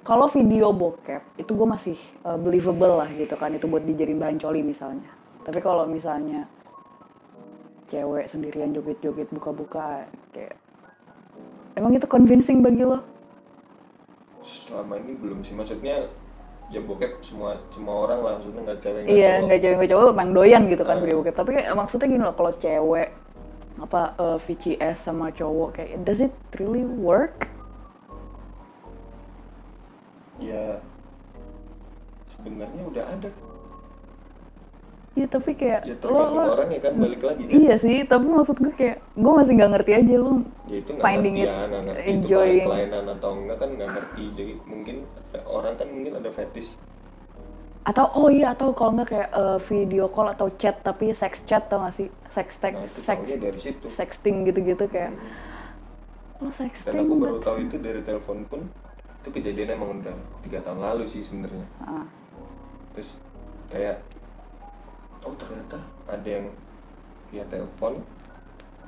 kalau video bokep itu gue masih uh, believable lah gitu kan itu buat dijadiin bahan coli misalnya. Tapi kalau misalnya cewek sendirian joget-joget buka-buka kayak emang itu convincing bagi lo? Selama ini belum sih maksudnya ya bokep semua semua orang lah maksudnya nggak cewek nggak iya nggak cewek nggak cowok emang doyan gitu kan Ah. video bokep. Tapi kayak maksudnya gini loh kalau cewek apa uh, VCS sama cowok kayak does it really work ya sebenarnya udah ada. Iya tapi kayak ya tergantung orang ya kan balik lagi kan. Iya sih, tapi maksud gue kayak gue masih nggak ngerti aja lu ya itu nggak finding ngerti it ya nggak ngerti enjoying. itu kelainan atau enggak kan nggak ngerti. Jadi mungkin eh, orang kan mungkin ada fetish. Atau oh iya atau kalau nggak kayak eh, video call atau chat tapi sex chat tau gak sih? Sex text, nah sex dari situ. sexting gitu-gitu kayak lo dan sexting. aku baru tahu itu dari telepon pun itu kejadian emang udah tiga tahun lalu sih sebenarnya. Ah, terus kayak oh ternyata ada yang via telepon.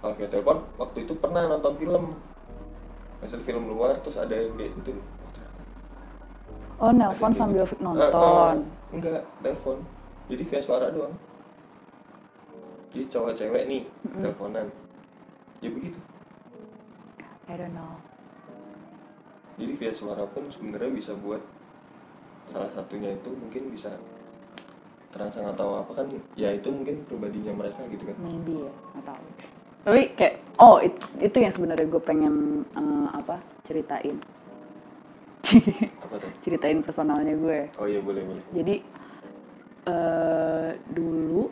Kalau via telepon waktu itu pernah nonton film. Hasil film luar terus ada yang kayak gitu Oh nelpon Ada sambil gitu. nonton. Eh, eh, enggak telepon jadi via suara doang. Jadi cowok cewek nih teleponan. Ya begitu. I don't know. Jadi via suara pun sebenarnya bisa buat salah satunya itu mungkin bisa terangsang atau apa kan ya itu mungkin pribadinya mereka gitu kan Maybe ya, nggak tahu. Tapi kayak oh it- itu yang sebenarnya gue pengen eh, apa ceritain. apa tuh ceritain personalnya gue. oh iya boleh boleh Jadi eh dulu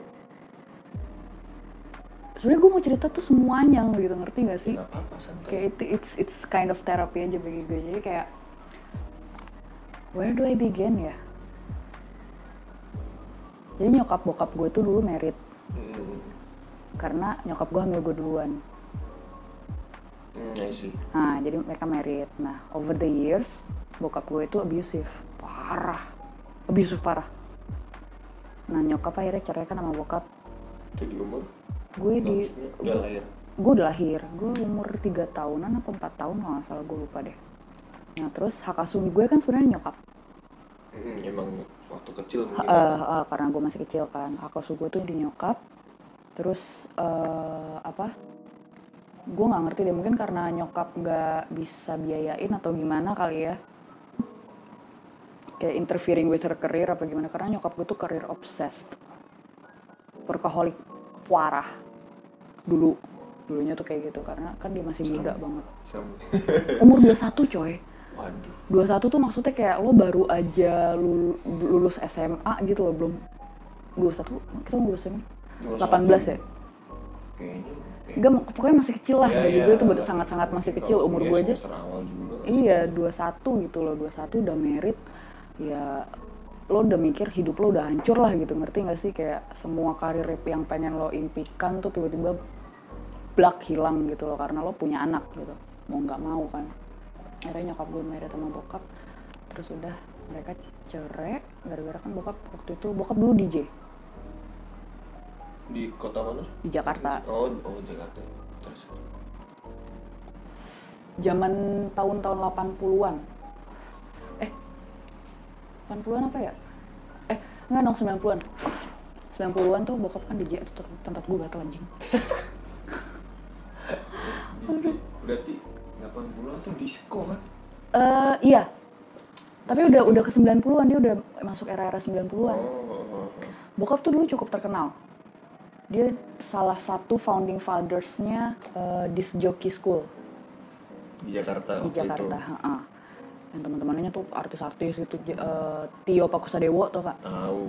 sebenarnya gue mau cerita tuh semuanya gitu ngerti gak sih? nggak apa-apa santai Kayak itu it's it's kind of therapy aja bagi gue. Jadi kayak where do I begin ya? Jadi nyokap bokap gue tuh dulu merit Hmm, karena nyokap gue hamil gue duluan. hmm. Nah, jadi mereka married. Nah, over the years, bokap gue itu abusive. Parah. Abusive parah. Nah, nyokap akhirnya cerai kan sama bokap. Itu di umur? Gue di... Udah lahir. Gue udah lahir. Gue umur 3 tahunan apa 4 tahun nggak salah gue lupa deh. Nah, terus hak asuh gue kan sebenarnya nyokap. Hmm, emang waktu kecil eh, karena gue masih kecil kan. Hak asuh gue tuh di nyokap. Terus, eh, apa... Gue nggak ngerti deh, mungkin karena nyokap nggak bisa biayain atau gimana kali ya. kayak interfering with her career apa gimana karena nyokap gue tuh career obsessed workaholic parah dulu dulunya tuh kayak gitu karena kan dia masih muda banget umur 21 coy Waduh. 21 tuh maksudnya kayak lo baru aja lul- lulus SMA gitu loh belum 21 kita umur SMA 18 ya Kayaknya. Enggak, pokoknya masih kecil lah Iya, bagi iya, gue tuh ada. sangat-sangat masih kecil umur gue aja juga. Iya, 21 gitu loh, 21 udah merit. Ya lo udah mikir hidup lo udah hancur lah gitu, ngerti gak sih? Kayak semua karir yang pengen lo impikan tuh tiba-tiba blak hilang gitu loh, karena lo punya anak gitu. Mau nggak mau kan. Akhirnya nyokap gue merit sama bokap, terus udah mereka cerai gara-gara kan bokap waktu itu bokap dulu DJ Di kota mana? di Jakarta Oh, oh Jakarta. Terus. zaman tahun-tahun 80-an. Eh, 80-an apa ya? Eh, enggak dong 90-an. 90-an tuh bokap kan DJ tuh tentat gue gatel anjing. Berarti 80-an tuh disco kan? Eh, iya. Tapi udah udah ke 90-an dia udah masuk era-era 90-an. Oh, oh, oh, oh. Bokap tuh dulu cukup terkenal. Dia salah satu founding fathers-nya eh, Disc Jockey School. Di Jakarta. di Jakarta. Itu. heeh. Yang teman-temannya tuh artis-artis gitu. Eh, Tio Pakusadewo tuh kak. Tahu.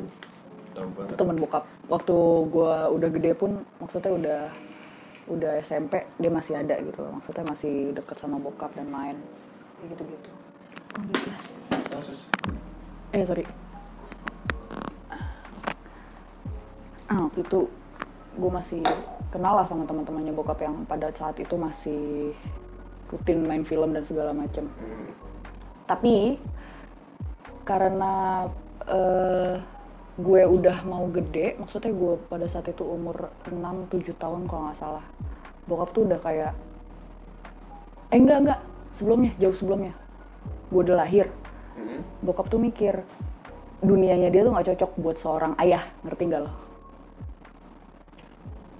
Tahu banget. temen bokap. Waktu gua udah gede pun, maksudnya udah udah SMP dia masih ada gitu. Maksudnya masih deket sama bokap dan main. Kelas. Kasus. Eh sorry. Ah, waktu itu gue masih kenal lah sama teman-temannya bokap yang pada saat itu masih rutin main film dan segala macam. Hmm. Tapi karena eh, gue udah mau gede, maksudnya gue pada saat itu umur 6-7 tahun kalau nggak salah. Bokap tuh udah kayak, eh enggak enggak, sebelumnya, jauh sebelumnya. Gue udah lahir. Mm-mm. bokap tuh mikir dunianya dia tuh nggak cocok buat seorang ayah ngerti nggak lo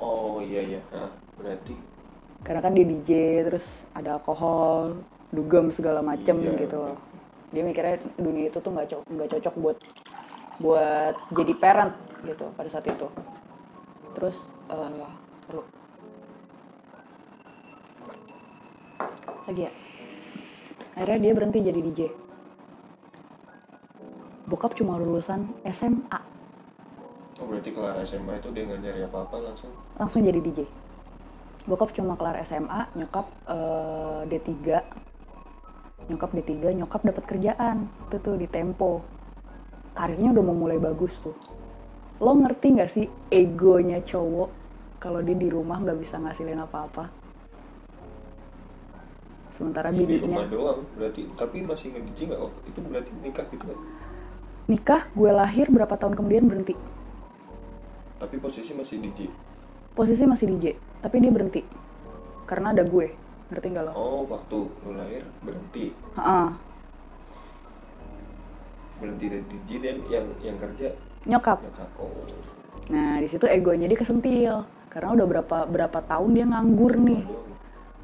oh iya iya berarti karena kan dia DJ terus ada alkohol dugem segala macem Iya. gitu loh dia mikirnya dunia itu tuh nggak cocok nggak cocok buat buat jadi parent gitu pada saat itu terus eh perlu lagi ya akhirnya dia berhenti jadi DJ bokap cuma lulusan SMA oh berarti kelar SMA itu dia nggak nyari apa-apa langsung langsung jadi DJ. Bokap cuma kelar SMA, nyokap eh, D3. Nyokap D3, nyokap dapat kerjaan. Itu tuh di Tempo. Karirnya udah mau mulai bagus tuh. Lo ngerti nggak sih egonya cowok kalau dia di rumah nggak bisa ngasilin apa-apa? Sementara di rumah doang berarti tapi masih nge-DJ nggak oh itu berarti nikah gitu kan nikah, gue lahir berapa tahun kemudian berhenti. tapi posisi masih DJ Posisi masih DJ, tapi dia berhenti karena ada gue. Ngerti nggak lo? oh waktu lu lahir berhenti Heeh. berhenti dari DJ dan yang yang kerja Nyokap. nyokap oh Nah, di situ egonya dia kesentil. Karena udah berapa berapa tahun dia nganggur nih.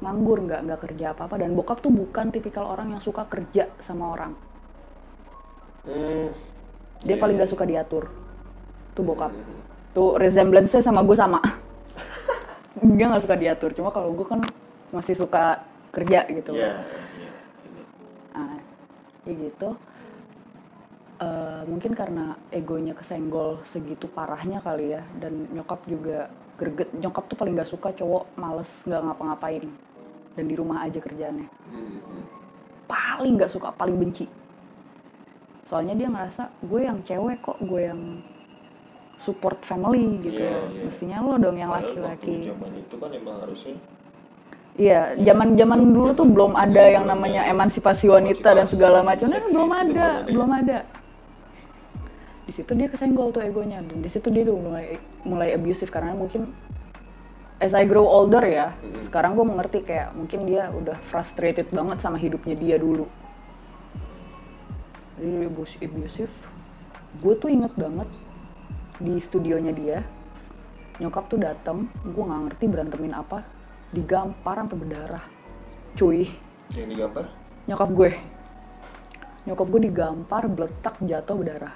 Nganggur nggak nggak kerja apa-apa dan bokap tuh bukan tipikal orang yang suka kerja sama orang. hmm. Dia Iya, paling iya. nggak suka diatur. Tuh bokap. Hmm. Tuh resemblance-nya sama gue sama. dia nggak suka diatur. Cuma kalau gue kan masih suka kerja gitu. Iya, iya. Nah, kayak gitu. Eh, mungkin karena egonya kesenggol segitu parahnya kali ya dan nyokap juga greget nyokap tuh paling gak suka cowok males nggak ngapa-ngapain dan di rumah aja kerjaannya Hmm, paling nggak suka paling benci soalnya dia ngerasa gue yang cewek kok gue yang support family gitu Iya, iya. mestinya lo dong yang laki-laki zaman itu kan emang harusnya Iya, zaman zaman dulu tuh belum ada yang namanya emansipasi wanita dan segala macam. Nah, Seksis belum ada, belum ada. Di situ dia kesenggol tuh egonya dan di situ dia udah mulai mulai abusive karena mungkin as I grow older ya, sekarang gue mengerti kayak mungkin dia udah frustrated banget sama hidupnya dia dulu. Jadi dia abus- abusive. Gue tuh inget banget di studionya dia, nyokap tuh dateng, gue nggak ngerti berantemin apa, digampar sampai berdarah. Cuy, yang digambar nyokap gue. Nyokap gue digampar, beletak, jatuh, berdarah.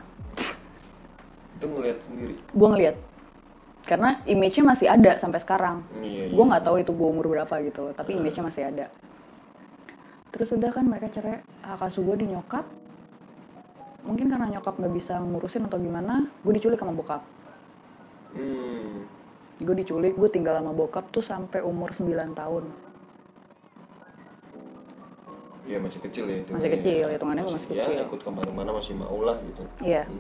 itu ngeliat sendiri Gue ngeliat. Karena image-nya masih ada sampai sekarang. iya, iya. Gue nggak tahu itu gue umur berapa gitu, tapi image-nya masih ada. Terus udah kan mereka cerai, hak asuh gue di nyokap. Mungkin karena nyokap nggak bisa ngurusin atau gimana, gue diculik sama bokap. hmm. Gue diculik, gue tinggal sama bokap tuh sampai umur 9 tahun. Iya masih kecil ya Masih kecil, hitungannya masih ya, kecil. ikut ke mana-mana masih mau lah gitu Iya.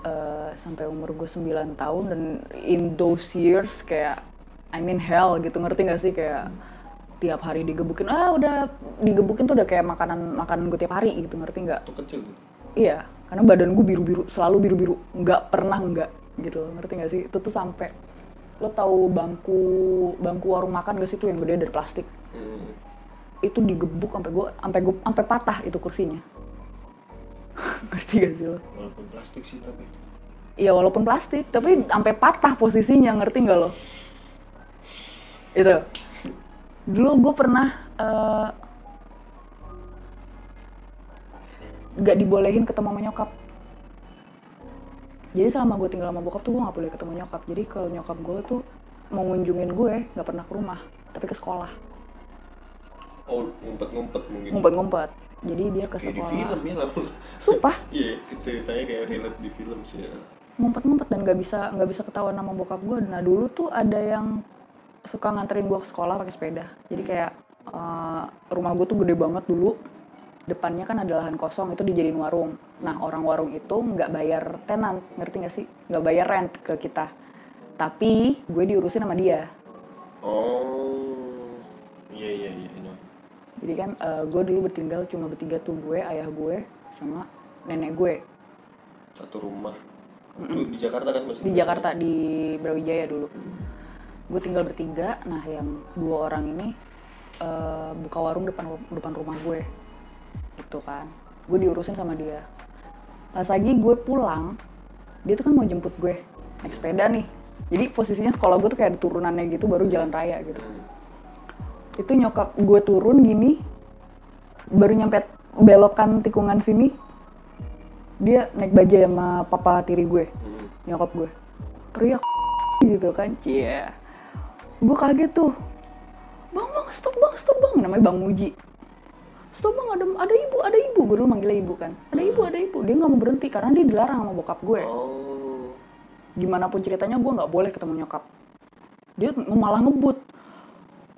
Eh, sampai umur gue 9 tahun dan in those years kayak I mean hell gitu ngerti gak sih kayak tiap hari digebukin ah udah digebukin tuh udah kayak makanan makanan gue tiap hari gitu ngerti nggak Waktu kecil tuh iya karena badan gue biru biru selalu biru biru nggak pernah nggak gitu ngerti gak sih itu tuh sampai lo tahu bangku bangku warung makan gak sih tuh yang gede dari plastik hmm. itu digebuk sampai gue sampai gue sampai patah itu kursinya ngerti gak sih lo walaupun plastik sih tapi Iya walaupun plastik, tapi sampai patah posisinya, ngerti nggak lo? Itu. Dulu gue pernah eh, nggak dibolehin ketemu sama nyokap. Jadi selama gue tinggal sama bokap tuh gue nggak boleh ketemu nyokap. Jadi kalau nyokap gue tuh mau ngunjungin gue nggak pernah ke rumah, tapi ke sekolah, oh ngumpet-ngumpet mungkin ngumpet-ngumpet. Jadi dia ke kayak di sekolah. film ya lah Sumpah, iya ceritanya kayak relate di film sih ya. ngumpet-ngumpet dan nggak bisa nggak bisa ketahuan sama bokap gue. Nah dulu tuh ada yang suka nganterin gue ke sekolah pakai sepeda. Jadi kayak eh, rumah gue tuh gede banget dulu. Depannya kan ada lahan kosong itu dijadiin warung. Nah orang warung itu nggak bayar tenant, ngerti nggak sih? Nggak bayar rent ke kita. Tapi gue diurusin sama dia. oh iya iya iya iya. Jadi kan gue dulu bertinggal cuma bertiga tuh gue, ayah gue, sama nenek gue satu rumah itu di Jakarta kan masih di Jakarta di Brawijaya dulu. Gue tinggal bertiga. Nah yang dua orang ini eh, buka warung depan depan rumah gue, gitu kan. gue diurusin sama dia. Pas lagi gue pulang dia tuh kan mau jemput gue naik sepeda nih. Jadi posisinya sekolah gue tuh kayak turunannya gitu baru jalan raya gitu. Itu nyokap gue turun gini baru nyampe belokan tikungan sini dia naik bajai sama papa tiri gue nyokap gue. Teriak gitu kan cie. Gue kaget tuh. Bang bang stop bang stop bang. Namanya bang Muji stop bang ada ada ibu ada ibu. Gue dulu manggilnya ibu kan. Ada ibu ada ibu. Dia nggak mau berhenti karena dia dilarang sama bokap gue. Oh. gimana pun ceritanya gue nggak boleh ketemu nyokap. Dia malah ngebut.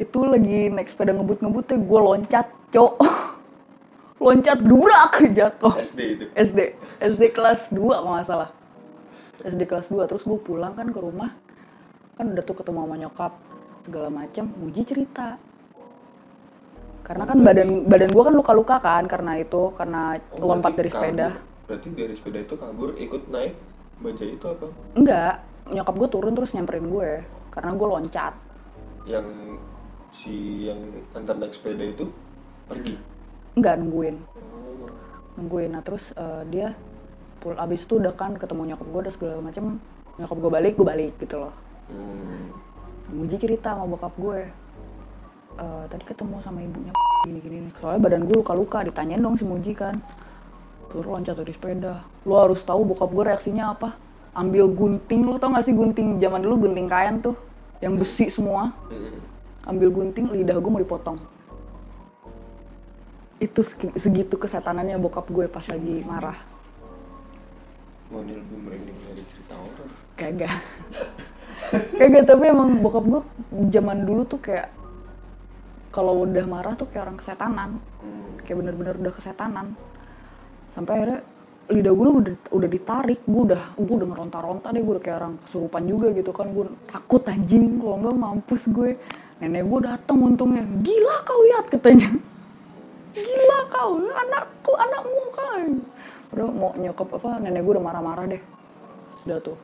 Itu lagi naik sepeda ngebut ngebutnya gue loncat cok loncat dubrak jatuh. SD itu. SD. SD kelas 2 kalau nggak salah. SD kelas 2 terus gue pulang kan ke rumah. Kan udah tuh ketemu sama nyokap segala macem. Muji cerita karena kan badan badan gue kan luka-luka kan karena itu karena Oh, lompat dari sepeda kabur. Berarti dari sepeda itu kabur ikut naik bajai itu apa? enggak nyokap gue turun terus nyamperin gue karena gue loncat Yang si yang antar naik sepeda itu pergi. enggak nungguin Oh. nungguin nah terus eh, dia pul abis itu udah kan ketemu nyokap gue udah segala macem nyokap gue balik gue balik gitu loh Hmm. Muji cerita sama bokap gue "Eh, tadi ketemu sama ibunya gini gini nih." soalnya badan gue luka luka ditanyain dong si Muji kan. Lu loncat dari sepeda. Lu harus tahu bokap gue reaksinya apa. Ambil gunting lu tau gak sih gunting zaman dulu gunting kain tuh? Yang besi semua. Ambil gunting lidah gue mau dipotong. Itu segi- segitu kesetanannya bokap gue pas lagi marah. Wah, ini lebih merinding dari cerita horor. kagak. Kagak tapi emang bokap gue zaman dulu tuh kayak kalau udah marah tuh kayak orang kesetanan. Hmm. kayak bener-bener udah kesetanan. Sampai akhirnya lidah gue udah udah ditarik. Gue udah gue udah ngeronta-ronta deh. Gue udah kayak orang kesurupan juga gitu kan. Gue takut anjing kalau nggak mampus gue. Nenek gue datang untungnya. Gila kau lihat katanya. Gila kau anakku anakmu kan. Udah mau nyokap apa nenek gue udah marah-marah deh. Udah tuh.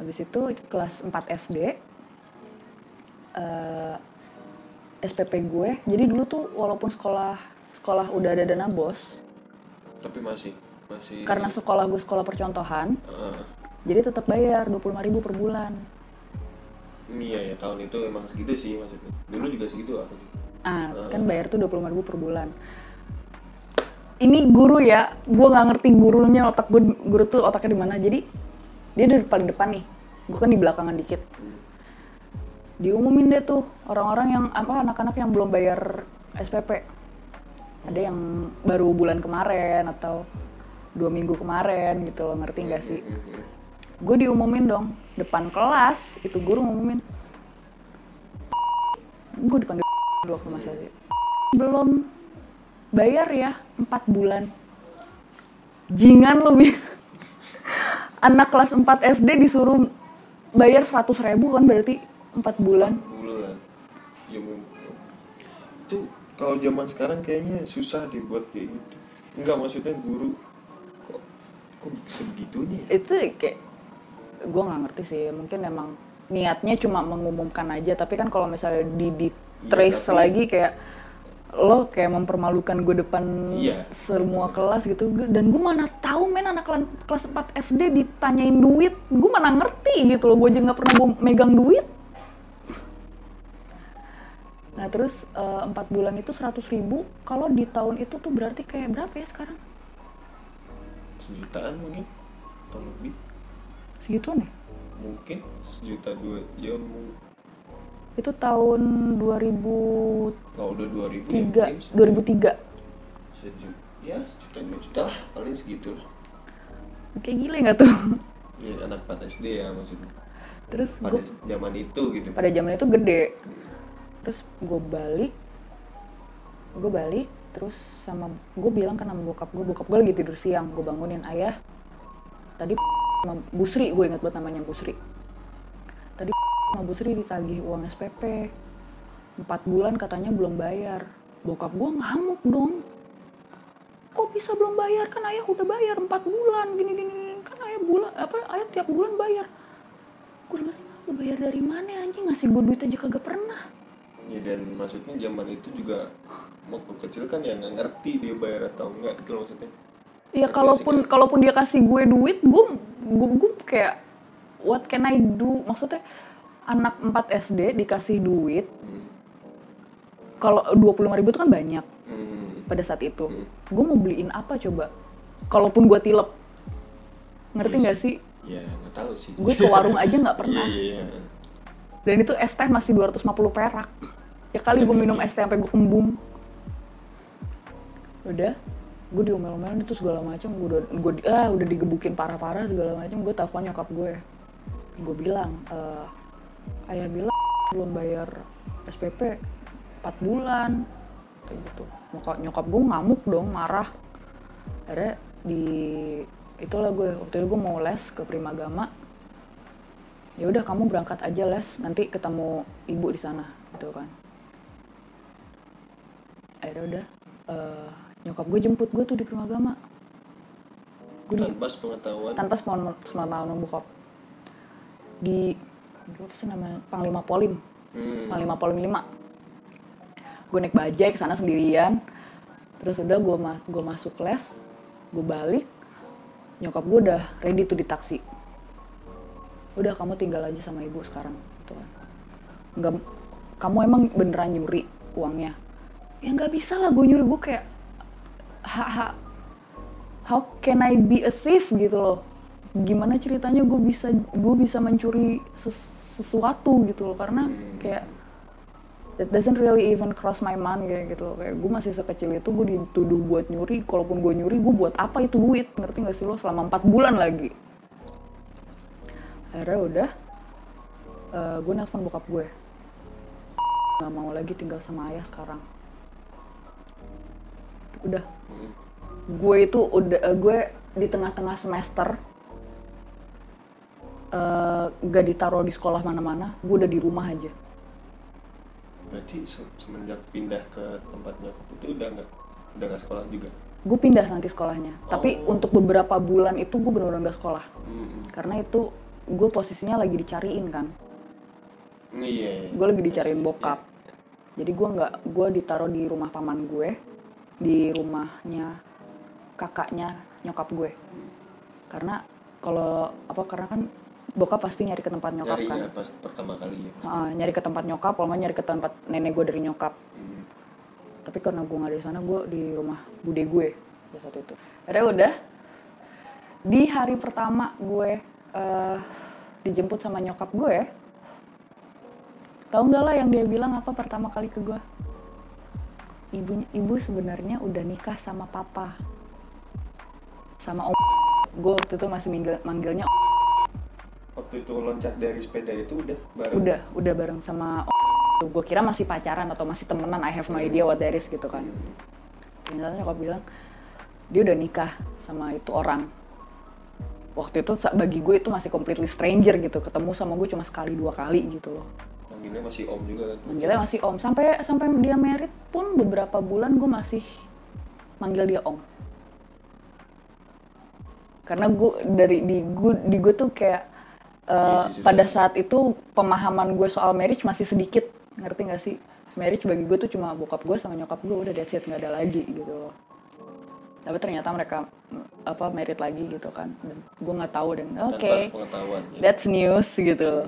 Habis itu kelas 4 SD eh, SPP gue. Jadi dulu tuh walaupun sekolah sekolah udah ada dana bos. Tapi masih masih karena sekolah gue sekolah percontohan Ah, jadi tetap bayar 25.000 per bulan. Iya ya tahun itu emang segitu sih maksudnya. Dulu juga segitu aku. ah kan bayar tuh 25.000 per bulan. Ini guru ya gue nggak ngerti gurunya otak gue guru tuh otaknya di mana. Jadi dia dari paling depan nih. Gue kan di belakangan dikit diumumin deh tuh orang-orang yang apa anak-anak yang belum bayar SPP ada yang baru bulan kemarin atau dua minggu kemarin gitu loh ngerti nggak sih? Gue diumumin dong depan kelas itu guru ngumumin. Gue dipanggil dulu waktu masa itu belum bayar ya empat bulan. Jingan lebih anak kelas 4 SD disuruh bayar 100 ribu kan berarti empat bulan. Bulan. Ya itu kalau zaman sekarang kayaknya susah dibuat kayak gitu. Enggak maksudnya guru kok kok sebegitunya ya? itu kayak gue nggak ngerti sih. Mungkin emang niatnya cuma mengumumkan aja. Tapi kan kalau misalnya di di trace tapi- lagi kayak lo kayak mempermalukan gue depan Iya. semua kelas gitu. Dan gue mana tahu men anak kelas 4 SD ditanyain duit. Gue mana ngerti gitu loh. Gue aja nggak pernah bawa- megang duit nah terus eh, empat bulan itu 100 ribu kalau di tahun itu tuh berarti kayak berapa ya sekarang? Sejutaan mungkin atau lebih. Segituan ya? Mungkin sejuta dua ya itu tahun 2003 kalau udah dua ribu ya mungkin 2003 sejuta ya sejuta dua juta lah paling segitu lah. Kayak gile nggak tuh? Ya anak 4 SD ya maksudnya. Terus pada gue zaman itu gitu. Pada zaman itu gede terus gue balik gue balik terus sama gue bilang kan sama bokap gue bokap gue lagi tidur siang gue bangunin ayah. Tadi sama Busri gue ingat banget namanya Busri. Tadi sama Busri ditagih uang SPP empat bulan katanya belum bayar. Bokap gue ngamuk dong. Kok bisa belum bayar? Kan ayah udah bayar empat bulan gini gini gini. kan ayah bulan apa ayah tiap bulan bayar. Gue lu bayar dari mana anjing? Ngasih gue duit aja kagak pernah ya dan maksudnya zaman itu juga waktu kecil kan ya nggak ngerti dia bayar atau enggak gitu loh maksudnya Iya Ngerti kalaupun kalaupun dia kasih gue duit, gue gue, gue kayak what can I do? Maksudnya anak 4 SD dikasih duit Hmm. kalau 25.000 ribu itu kan banyak Hmm. pada saat itu. Hmm. Gue mau beliin apa coba? Kalaupun gue tilep, ngerti Iya nggak sih? ya nggak tahu sih Gue ke warung aja nggak pernah. iya iya iya. Dan itu es teh masih 250 perak. Ya kali gue minum es teh sampai gue kembung. Udah, gue diomel-omelin itu segala macam. Gue udah, gue ah, udah digebukin parah-parah segala macam. Gue telepon nyokap gue. Gue bilang, "Eh, ayah bilang belum bayar SPP 4 bulan. Kayak gitu. Nyokap, nyokap gue ngamuk dong, marah. Akhirnya di itulah gue waktu itu gue mau les ke Primagama ya udah kamu berangkat aja les. Nanti ketemu ibu di sana gitu kan. Akhirnya udah eh, nyokap gue jemput gue tuh di Primagama gue di, tanpa sepengetahuan. Tanpa sepengetahuan bokap. Di di apa sih namanya Panglima Polim. Hmm. Panglima Polim 5 gue naik bajai ke sana sendirian. Terus udah gue ma gue masuk les. Gue balik. Nyokap gue udah ready tuh di taksi udah kamu tinggal aja sama ibu sekarang. Gitu. Kan nggak kamu emang beneran nyuri uangnya? Ya nggak bisa lah gue nyuri. Gue kayak ha, ha, how can I be a thief? Gitu loh. Gimana ceritanya gue bisa gue bisa mencuri ses- sesuatu? Gitu loh. Karena kayak it doesn't really even cross my mind kayak gitu loh. Kayak gue masih sekecil itu gue dituduh buat nyuri. Kalaupun gue nyuri gue buat apa itu duit? Ngerti gak sih lo? Selama empat bulan lagi akhirnya udah eh, gue nelfon bokap gue. Nggak mau lagi tinggal sama ayah sekarang. Udah. Gue itu udah eh, gue di tengah-tengah semester eh, gak ditaruh di sekolah mana-mana gue udah di rumah aja. Berarti se- semenjak pindah ke tempat nyokap itu udah nggak udah nggak sekolah juga? Gue pindah nanti sekolahnya. Tapi Oh. untuk beberapa bulan itu gue benar-benar gak sekolah. Hmm. karena itu gue posisinya lagi dicariin kan. Iya gue lagi dicariin Iya. bokap. Jadi gue nggak gue ditaruh di rumah paman gue di rumahnya kakaknya nyokap gue. Karena kalau apa karena kan bokap pasti nyari ke tempat nyokap kan. nyarinya pas pertama kali ya. Ah, nyari ke tempat nyokap kalau nyari ke tempat nenek gue dari nyokap. Hmm. tapi karena gue nggak dari sana gue di rumah bude gue pada saat itu. Ada udah di hari pertama gue eh, dijemput sama nyokap gue tahu nggak lah yang dia bilang apa pertama kali ke gue? Ibunya ibu sebenarnya udah nikah sama papa. Sama om. Gue waktu itu masih manggil, manggilnya om. waktu itu loncat dari sepeda itu udah bareng? Udah udah bareng sama om. gue kira masih pacaran atau masih temenan I have no idea what that is gitu kan. Ternyata nyokap bilang dia udah nikah sama itu orang waktu itu bagi gue itu masih completely stranger gitu. Ketemu sama gue cuma sekali dua kali gitu loh. Manggilnya masih om juga kan? Manggilnya masih om. Sampai sampai dia merit pun beberapa bulan gue masih manggil dia om. Karena gue dari di gue di gue tuh kayak eh, Iya sih, susah. pada saat itu pemahaman gue soal marriage masih sedikit. Ngerti gak sih? Marriage bagi gue tuh cuma bokap gue sama nyokap gue. Udah that's it. Nggak ada lagi gitu loh tapi ternyata mereka mm, apa merit lagi gitu kan. Dan gue nggak tahu dan oke sepengetahuan ya. that's news gitu.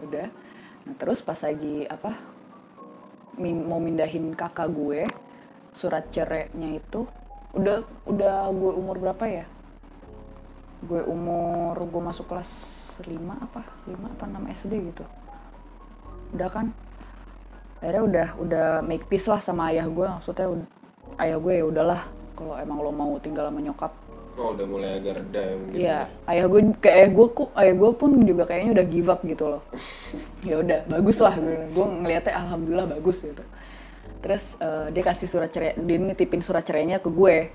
Udah. Nah terus pas lagi apa min- mau mindahin kakak gue surat cerainya itu udah udah gue umur berapa ya? Gue umur gue masuk kelas 5 apa 5 apa 6 SD gitu. Udah kan? Akhirnya udah udah make peace lah sama ayah gue maksudnya ud- ayah gue ya udahlah kalau emang lo mau tinggal sama nyokap oh udah mulai agak reda ya mungkin Iya, ayah gue kayak ayah gue kok ayah gue pun juga kayaknya udah give up gitu loh. ya udah, bagus lah gue. Gue ngeliatnya alhamdulillah bagus gitu. Terus eh, dia kasih surat cerai, dia nitipin surat cerainya ke gue.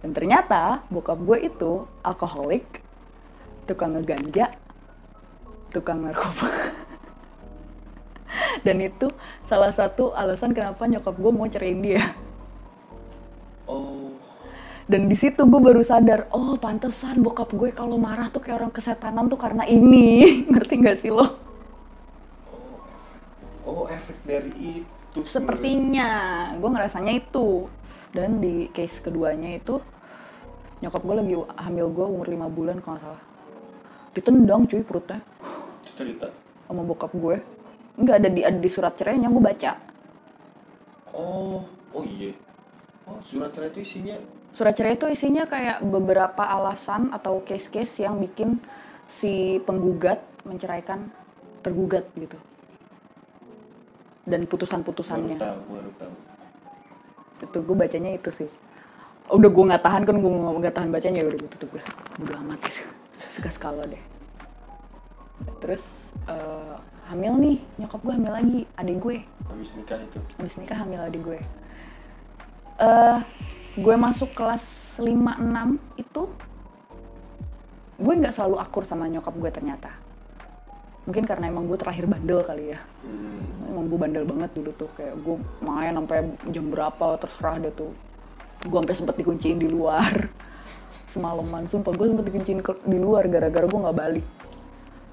Dan ternyata bokap gue itu alkoholik, tukang ngeganja, tukang narkoba. Dan itu salah satu alasan kenapa nyokap gue mau ceraiin dia. Oh Dan di situ gue baru sadar, oh pantesan bokap gue kalau marah tuh kayak orang kesetanan tuh karena ini. Ngerti gak sih lo? oh efek dari itu itu sebenarnya. Sepertinya, gue ngerasanya itu. Dan di case keduanya itu, nyokap gue lagi hamil gue umur 5 bulan kalau nggak salah. Ditendang cuy perutnya Itu cerita sama bokap gue. Nggak ada di, ada di surat cerainya, gue baca. oh oh iya oh surat cerai itu isinya? Surat cerai itu isinya kayak beberapa alasan atau case-case yang bikin si penggugat menceraikan tergugat gitu. Dan baru putusan-putusannya. tahu baru tahu. Itu gue bacanya itu sih. Udah gue nggak tahan kan gue nggak tahan bacanya ya udah gue tutup dah udah amat gitu. Suka skala deh. Terus eh, hamil nih. Nyokap gue hamil lagi. Adik gue. Habis nikah itu? Habis nikah hamil adik gue eh gue masuk kelas 5-6 itu gue nggak selalu akur sama nyokap gue ternyata. Mungkin karena emang gue terakhir bandel kali ya. Hmm. emang gue bandel banget dulu tuh kayak gue main sampai jam berapa terserah deh tuh. Gue sampai sempet dikunciin di luar. Semalaman sumpah gue sempet dikunciin ke- di luar gara-gara gue nggak balik.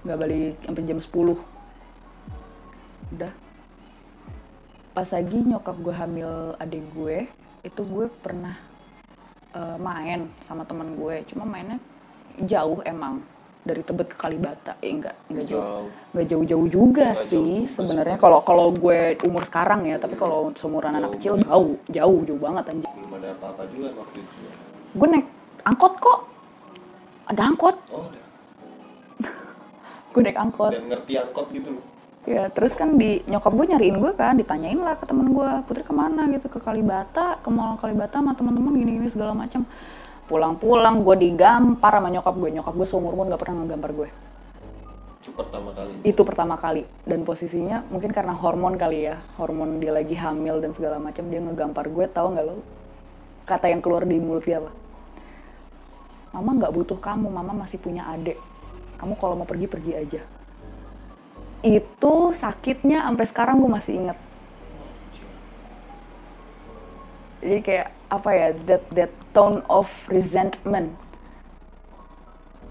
Nggak balik sampai jam 10 udah. Pas lagi nyokap gue hamil adik gue itu gue pernah eh, main sama teman gue. Cuma mainnya jauh emang. Dari Tebet ke Kalibata. Eh enggak enggak jauh. Jauh. nggak jauh-jauh juga Nggak jauh sih sebenarnya. Kalau kalau gue umur sekarang ya tapi kalau seumuran anak kecil jauh. Jauh jauh banget anjir belum ada apa-apa juga waktu itu ya. gue naik angkot kok. Ada angkot. Oh gue naik angkot. Dan ngerti angkot gitu loh ya terus kan di nyokap gue nyariin gue kan ditanyain lah ke temen gue putri ke mana? gitu ke Kalibata ke mall Kalibata sama teman-teman gini-gini segala macam pulang-pulang gue digampar sama nyokap gue nyokap gue seumur umur gak pernah ngegampar gue itu pertama kali. Itu pertama kali. Dan posisinya mungkin karena hormon kali ya hormon dia lagi hamil dan segala macam dia ngegampar gue tahu nggak lo? Kata yang keluar di mulut dia apa? Mama nggak butuh kamu mama masih punya adik. Kamu kalau mau pergi pergi aja itu sakitnya sampai sekarang gue masih inget jadi kayak apa ya that that tone of resentment.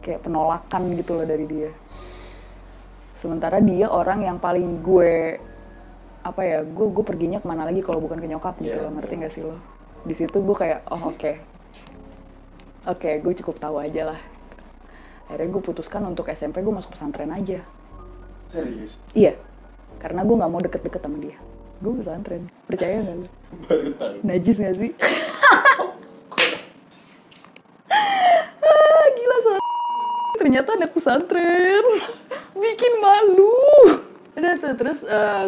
Kayak penolakan gitu loh dari dia. Sementara dia orang yang paling gue apa ya gue gue perginya ke mana lagi kalau bukan ke nyokap gitu Iya, loh ngerti iya. gak sih lo? Di situ gue kayak oh oke. Oke gue cukup tahu aja lah. Akhirnya gue putuskan untuk SMP gue masuk pesantren aja serius? Iya. Karena gue nggak mau deket-deket sama dia. Gue pesantren. Percaya nggak baru tahu. Najis gak sih? Ah, gila so ternyata anak pesantren. Bikin malu. Udah tuh terus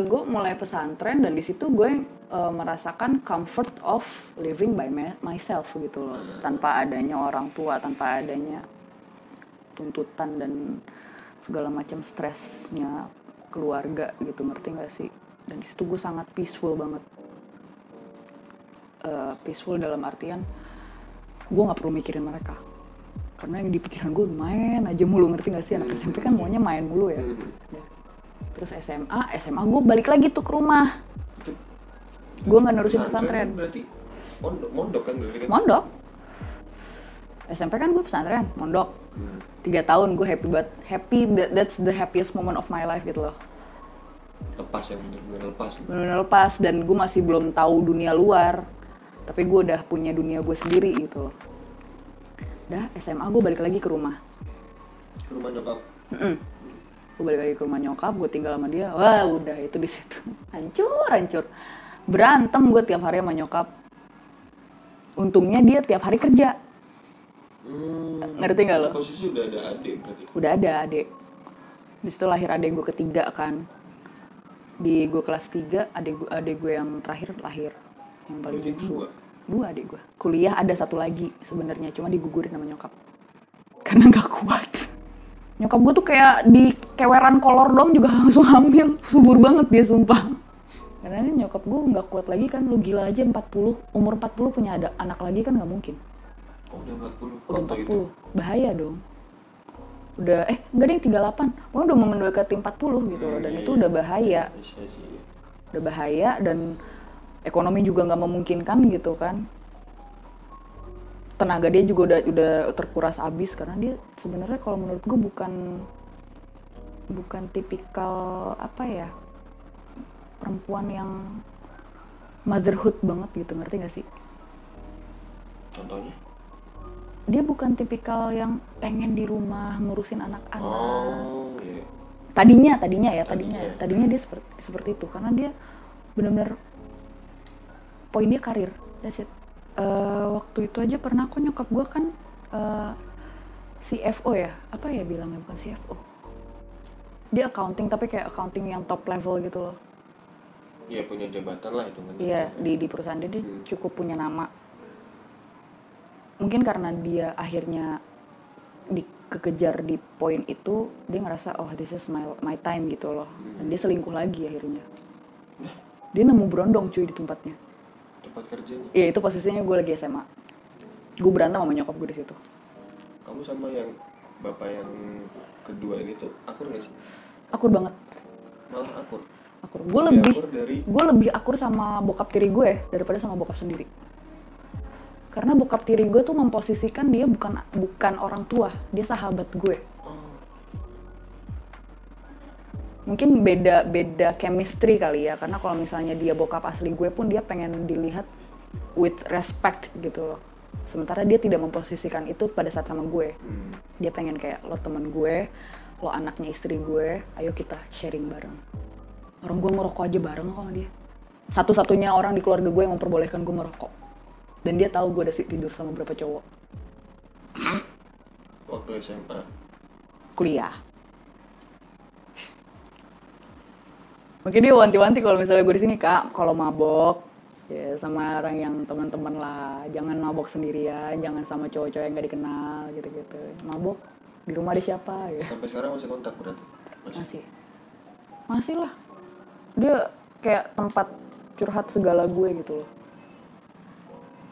gue mulai pesantren dan di situ gue eh, merasakan comfort of living by my- myself gitu loh. Tanpa adanya orang tua tanpa adanya tuntutan dan segala macam stresnya keluarga gitu ngerti gak sih? Dan di situ gue sangat peaceful banget. Eh, peaceful dalam artian gue nggak perlu mikirin mereka. Karena yang di pikiran gue main aja mulu ngerti gak sih? Anak SMP kan maunya main mulu ya. Ya. terus SMA SMA gue balik lagi tuh ke rumah. Gue nggak nerusin pesantren kan berarti mondok mondok kan berarti kan? Mondok SMP kan gue pesantren mondok. Tiga tahun gue happy banget happy that, that's the happiest moment of my life gitu loh. Lepas ya bener-bener lepas. Benar lepas dan gue masih belum tahu dunia luar. Tapi gue udah punya dunia gue sendiri gitu loh. Dah SMA gue balik lagi ke rumah. Ke rumah nyokap. Gue balik lagi ke rumah nyokap gue tinggal sama dia. Wah udah itu di situ. Hancur hancur. Berantem gue tiap hari sama nyokap. Untungnya dia tiap hari kerja hmm. ngerti nggak lo? posisi udah ada adik berarti? Udah ada adik di situ lahir adik gue ketiga kan. Di gue kelas 3 adik gue adik gue yang terakhir lahir yang paling Berarti bungsu. dua. dua adik gue kuliah ada satu lagi sebenarnya cuma digugurin sama nyokap. Karena nggak kuat. Nyokap gue tuh kayak di keweran kolor dong juga langsung hamil. Subur banget dia sumpah. Karena ini nyokap gue nggak kuat lagi kan lu gila aja 40 umur 40 punya ada anak lagi kan nggak mungkin udah 40 udah waktu 40 itu bahaya dong. Udah eh enggak deh 38 pokoknya udah mau mendekati 40 gitu loh dan Iya, itu iya. udah bahaya. Iya udah bahaya dan ekonomi juga nggak memungkinkan gitu kan. Tenaga dia juga udah udah terkuras habis karena dia sebenarnya kalau menurut gue bukan bukan tipikal apa ya perempuan yang motherhood banget gitu ngerti gak sih? Contohnya dia bukan tipikal yang pengen di rumah ngurusin anak-anak. Oh iya tadinya tadinya ya tadinya Tadinya. tadinya dia seperti seperti itu karena dia benar-benar poin dia karir. That's it. Eh, waktu itu aja pernah aku nyokap gue kan eh, CFO ya? Apa ya bilangnya bukan CFO dia accounting tapi kayak accounting yang top level gitu loh. Iya punya jabatan lah itu Iya di di perusahaan dia, dia Hmm. cukup punya nama. Mungkin karena dia akhirnya dikejar di poin itu, dia ngerasa oh this is my my time gitu loh. Dan dia selingkuh lagi akhirnya. Dia nemu berondong cuy di tempatnya. tempat kerjanya Iya itu posisinya gue lagi SMA. Gue berantem sama nyokap gue di situ. kamu sama yang bapak yang kedua ini tuh akur nggak sih Akur banget. malah akur Akur. Gue Lebih lebih akur dari gue lebih akur sama bokap tiri gue daripada sama bokap sendiri. Karena bokap tiri gue tuh memposisikan dia bukan bukan orang tua, dia sahabat gue. mungkin beda beda chemistry kali ya karena kalau misalnya dia bokap asli gue pun dia pengen dilihat with respect gitu loh. Sementara dia tidak memposisikan itu pada saat sama gue. Hmm. dia pengen kayak lo temen gue lo anaknya istri gue ayo kita sharing bareng. Orang gue ngerokok aja bareng kok sama dia. Satu-satunya orang di keluarga gue yang memperbolehkan gue merokok dan dia tahu gue udah sih tidur sama beberapa cowok waktu SMA kuliah. Mungkin dia wanti-wanti kalau misalnya gue di sini kak, kalau mabok ya sama orang yang teman-teman lah, jangan mabok sendirian, jangan sama cowok-cowok yang gak dikenal gitu-gitu. Mabok di rumah ada siapa ya? sampai sekarang masih kontak berarti masih Masih, masih lah. Dia kayak tempat curhat segala gue gitu loh.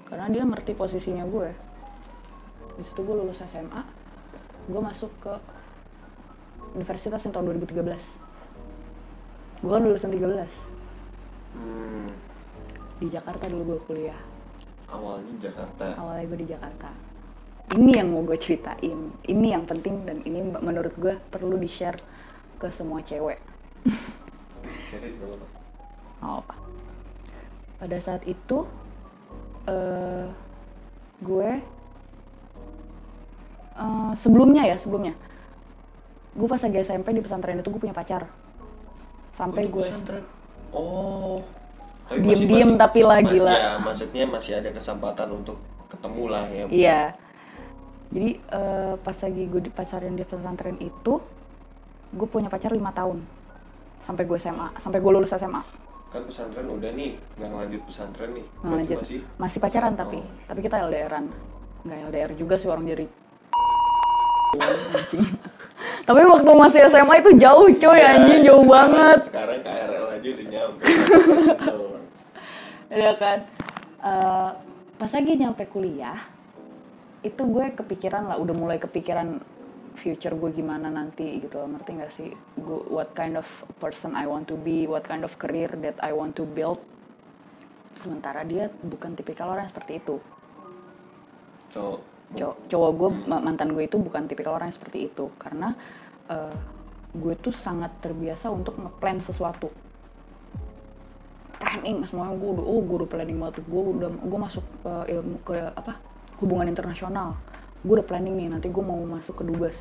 Karena dia ngerti posisinya gue. Di situ gue lulus SMA, gue masuk ke universitas yang tahun 2013. Gue kan lulusan 13. hmm. Di Jakarta dulu gue kuliah. awalnya Jakarta Awalnya gue di Jakarta. Ini yang mau gue ceritain. Ini yang penting dan ini menurut gue perlu di-share ke semua cewek. serius gak Oh, apa? Pada saat itu eh gue eh, sebelumnya ya sebelumnya. Gue pas lagi SMP di pesantren itu gue punya pacar. Sampai gue pesantren. oh. Tapi Diem-diem masih- tapi lah, gila. ya maksudnya masih ada kesempatan untuk ketemu lah ya iya. Jadi eh, pas lagi gue di pacaran di pesantren itu gue punya pacar lima tahun. Sampai gue SMA sampai gue lulus SMA kan pesantren udah nih nggak ngelanjut pesantren nih. Lanjut. Masih masih pacaran Oh. tapi. Tapi kita LDRan nggak LDR juga sih orang jadi. Tapi waktu masih SMA itu jauh coy Ya, anjing jauh sekarang- banget. sekarang KRL aja udah nyampe. Ya kan? Eh, pas lagi nyampe kuliah itu gue kepikiran lah udah mulai kepikiran future gue gimana nanti gitu. Loh ngerti gak sih? Gue what kind of person I want to be what kind of career that I want to build. Sementara dia bukan tipikal orang yang seperti itu. So Cow- cowok gue ma- mantan gue itu bukan tipikal orang yang seperti itu. Karena eh, gue tuh sangat terbiasa untuk ngeplan sesuatu. Planning semuanya. Gue udah oh gue udah planning banget. Gue udah gue masuk eh, ilmu ke apa hubungan internasional gue udah planning nih nanti gue mau masuk ke dubes.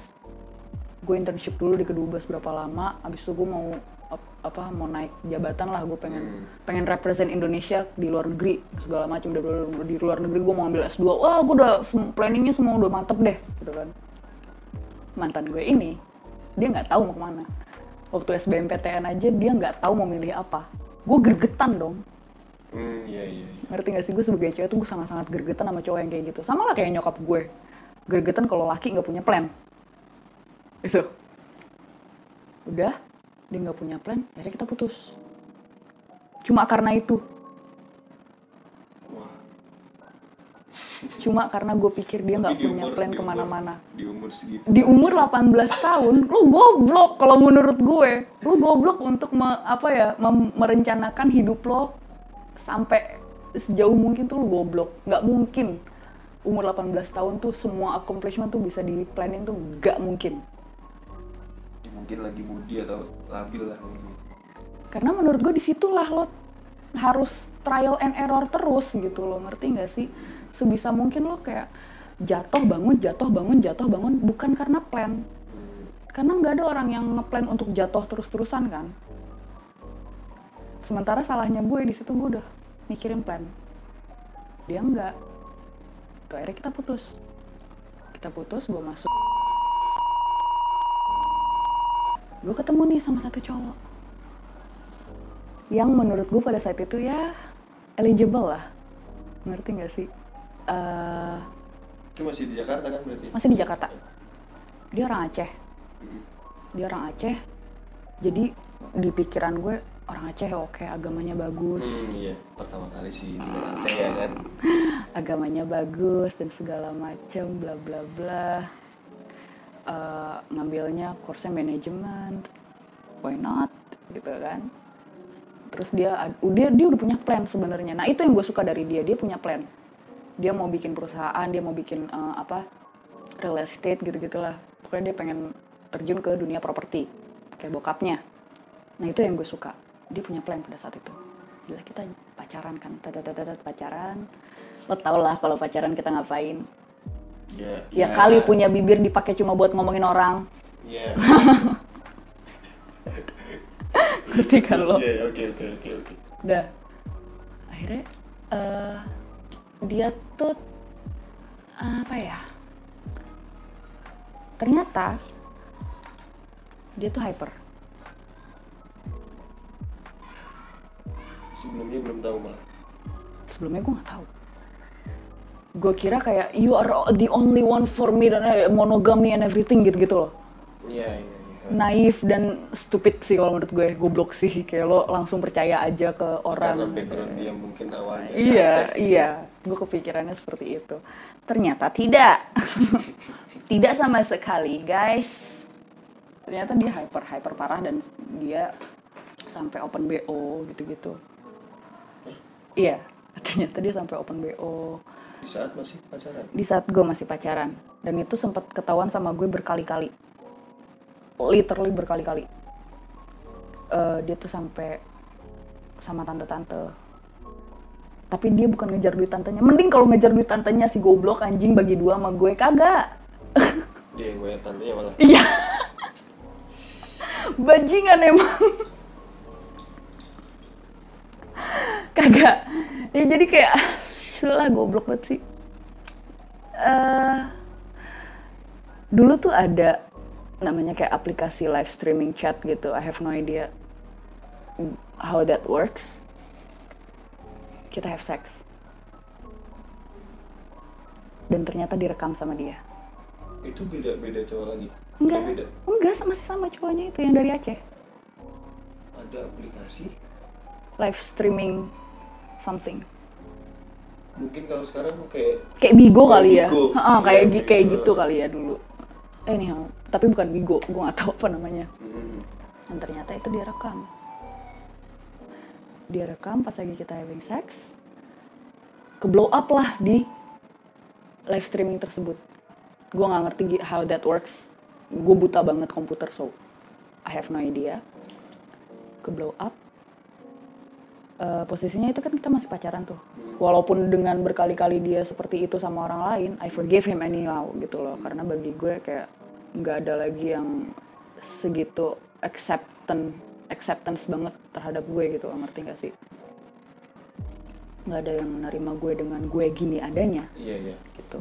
Gue internship dulu di kedubes berapa lama abis itu gue mau ap- apa mau naik jabatan lah gue pengen pengen represent Indonesia di luar negeri segala macam udah di luar negeri gue mau ambil S2 wah gue udah planningnya semua udah mantep deh gitu kan. Mantan gue ini dia nggak tahu mau ke mana. Waktu SBMPTN aja dia nggak tahu mau milih apa. Gue gergetan dong. Hmm iya iya. Iya. ngerti gak sih? Gue sebagai cewek tuh gue sangat-sangat gergetan sama cowok yang kayak gitu. Sama lah kayak nyokap gue gergetan kalau laki nggak punya plan. Itu udah dia nggak punya plan akhirnya kita putus. Cuma karena itu. Cuma karena gue pikir dia nggak punya umur- plan di ke mana-mana. di umur segitu. Di umur 18 tahun lu goblok kalau menurut gue. Lu goblok untuk me- apa ya mem- merencanakan hidup lo sampai sejauh mungkin tuh lu goblok. Nggak mungkin umur 18 tahun tuh semua accomplishment tuh bisa di planning tuh nggak mungkin. Ya, mungkin lagi mudi atau labil lah karena menurut gue di situlah lo harus trial and error terus gitu loh ngerti nggak sih? Sebisa mungkin lo kayak jatuh bangun jatuh bangun jatuh bangun bukan karena plan. Karena nggak ada orang yang ngeplan untuk jatuh terus-terusan kan. Sementara salahnya gue di situ gue udah mikirin plan. Dia enggak tuh akhirnya kita putus. Kita putus gue masuk. Gue ketemu nih sama satu cowok. Yang menurut gue pada saat itu ya eligible lah. Ngerti nggak sih? Eh, itu masih di Jakarta kan berarti? masih di Jakarta. Dia orang Aceh. Dia orang Aceh. Jadi di pikiran gue orang Aceh oke agamanya bagus. Hmm, iya. Pertama kali sih di Aceh ya kan agamanya bagus dan segala macem bla bla bla. Eh, ngambilnya kursnya manajemen. Why not? Gitu kan. Terus dia udah dia udah punya plan sebenarnya. Nah itu yang gue suka dari dia. Dia punya plan. Dia mau bikin perusahaan dia mau bikin eh, apa real estate gitu gitulah pokoknya dia pengen terjun ke dunia properti kayak bokapnya. Nah itu yang gue suka. Dia punya plan pada saat itu. Gila kita pacaran kan? Tatatatata pacaran lo tau lah kalau pacaran kita ngapain ya ya kali punya bibir dipakai cuma buat ngomongin orang ya ngerti kan lo Iya, oke oke oke oke Udah. Akhirnya eh dia tuh apa ya? Ternyata dia tuh hyper. sebelumnya belum tahu malah Sebelumnya gue nggak tahu. Gue kira kayak you are the only one for me dan eh, monogamy and everything gitu-gitu loh. iya iya iya Naif dan stupid sih kalau menurut gue, goblok sih kayak lo langsung percaya aja ke orang. karena background dia mungkin awalnya Iya, Aceh. iya. Gue kepikirannya seperti itu. Ternyata tidak. tidak sama sekali, guys. Ternyata dia hyper hyper parah dan dia sampai open BO gitu-gitu. Iya, ternyata dia sampai open BO di saat masih pacaran. Di saat gue masih pacaran. Dan itu sempat ketahuan sama gue berkali-kali. Literally berkali-kali. Eh, dia tuh sampai sama tante-tante. Tapi dia bukan ngejar duit tantenya. Mending kalau ngejar duit tantenya si goblok anjing bagi dua sama gue kagak. Dia yang bayar tantenya malah. Iya. Bajingan emang. Kagak. Ya jadi kayak lah goblok banget sih. Eh dulu tuh ada namanya kayak aplikasi live streaming chat gitu. I have no idea how that works. Kita have sex. Dan ternyata direkam sama dia. Itu beda beda cowok lagi? Enggak. Beda? Enggak masih sama cowoknya itu yang dari Aceh. Ada aplikasi? Live streaming something mungkin kalau sekarang kayak kayak Bigo Kayak kali ya? Bigo. Heeh, kayak Iya, gi- kayak Bigo. gitu kali ya dulu. Eh nih tapi bukan Bigo gue nggak tahu apa namanya. Hmm, dan ternyata itu dia rekam. Dia rekam pas lagi kita having sex. Ke blow up lah di live streaming tersebut. Gue nggak ngerti how that works. Gue buta banget komputer so I have no idea. Ke blow up Eh, posisinya itu kan kita masih pacaran tuh. Walaupun dengan berkali-kali dia seperti itu sama orang lain I forgive him anyhow gitu loh. Karena bagi gue kayak nggak ada lagi yang segitu acceptance acceptance banget terhadap gue gitu loh. Ngerti gak sih? Nggak ada yang menerima gue dengan gue gini adanya. Iya iya. Gitu.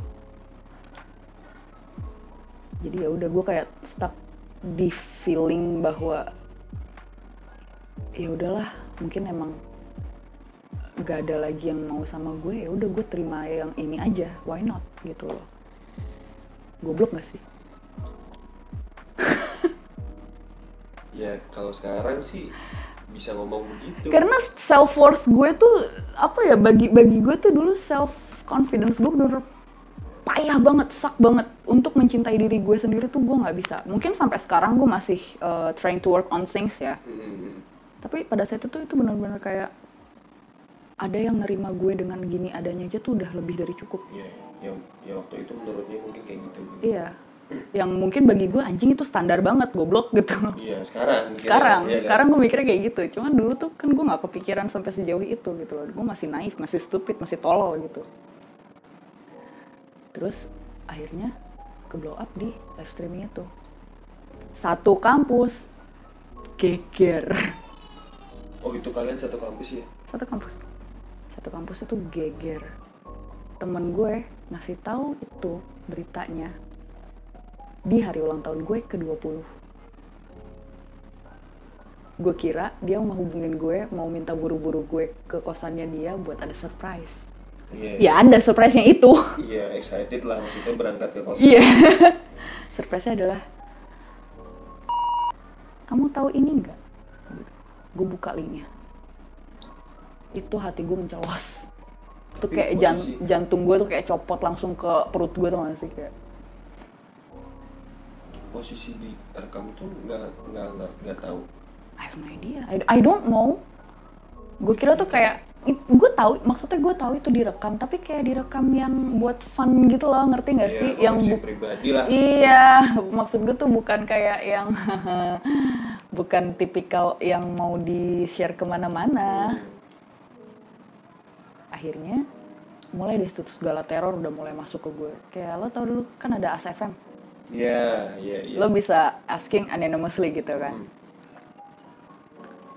Jadi ya udah gue kayak stuck di feeling bahwa ya udahlah mungkin emang gak ada lagi yang mau sama gue ya udah gue terima yang ini aja why not gitu loh. Goblok gak sih? Ya kalau sekarang sih bisa ngomong begitu. Karena self worth gue tuh apa ya bagi bagi gue tuh dulu self confidence gue bener payah banget sak banget. Untuk mencintai diri gue sendiri tuh gue nggak bisa. Mungkin sampai sekarang gue masih uh, trying to work on things ya. Hmm, tapi pada saat itu itu benar-benar kayak ada yang nerima gue dengan gini adanya aja tuh udah lebih dari cukup. Ya ya ya waktu itu menurutnya mungkin kayak gitu. Iya. Yang mungkin bagi gue anjing itu standar banget goblok gitu. Iya sekarang sekarang iya kan? sekarang gue mikirnya kayak gitu. Cuman dulu tuh kan gue nggak kepikiran sampai sejauh itu gitu loh. Gue masih naif masih stupid masih tolol gitu. Terus akhirnya ke blow up di live streaming itu. Satu kampus. Geger. Oh itu kalian satu kampus ya? Satu kampus satu kampus itu geger. Temen gue ngasih tahu itu beritanya di hari ulang tahun gue ke 20 gue kira dia mau hubungin gue mau minta buru-buru gue ke kosannya dia buat ada surprise. Iya. Ya ada surprise-nya itu. Iya excited lah maksudnya berangkat ke kos iya. Surprise-nya adalah kamu tahu ini enggak gue buka linknya itu hati gue mencelos itu kayak jan- jantung gue tuh kayak copot langsung ke perut gue tuh gak sih kayak. Posisi di rekam itu nggak nggak nggak nggak tahu. I have no idea. I, I don't know. Gue kira tuh kayak gue tahu maksudnya gue tahu itu direkam tapi kayak direkam yang buat fun gitu loh ngerti nggak Iya, sih? yang bu- pribadi lah. Iya, maksud gue tuh bukan kayak yang bukan tipikal yang mau di share ke mana-mana. Akhirnya mulai deh tuh segala teror udah mulai masuk ke gue. Kayak lo tau dulu kan ada ASFM, iya iya iya lo bisa asking anonymously gitu kan. Hmm.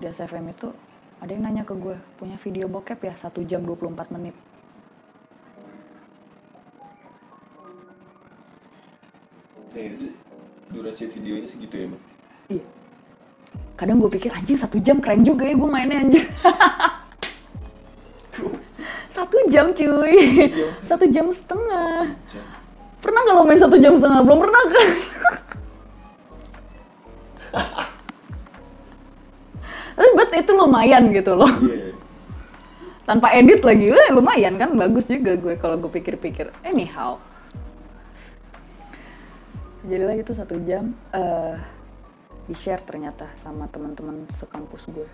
Di ASFM itu ada yang nanya ke gue, punya video bokep ya 1 jam 24 menit. Itu durasi videonya segitu ya bang Iya. Kadang gue pikir anjing satu jam keren juga ya gue mainnya anjing. jam cuy. Satu jam setengah. Pernah nggak lo main satu jam setengah? Belum pernah kan? Tapi buat itu lumayan gitu loh. iya Tanpa edit lagi, eh, lumayan kan bagus juga gue kalau gue pikir-pikir. Anyhow. Jadilah itu satu jam eh di share ternyata sama teman-teman sekampus gue.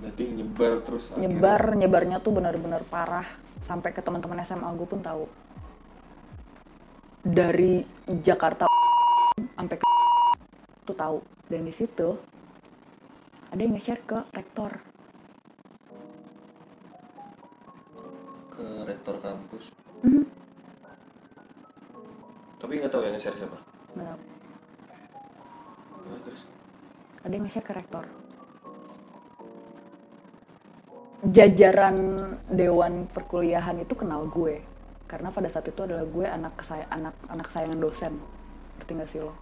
Berarti nyebar terus akhirnya. nyebar nyebarnya tuh benar-benar parah. Sampai ke teman-teman SMA gue pun tahu. Dari Jakarta sampai ke tuh tahu. Dan di situ ada yang nge-share ke rektor. Ke rektor kampus. Mhm. tapi nggak tahu yang nge-share siapa. Nggak tahu. Terus? Ada yang nge-share ke rektor jajaran dewan perkuliahan itu kenal gue. Karena pada saat itu adalah gue anak saya anak anak sayangan dosen. Ngerti gak sih lo?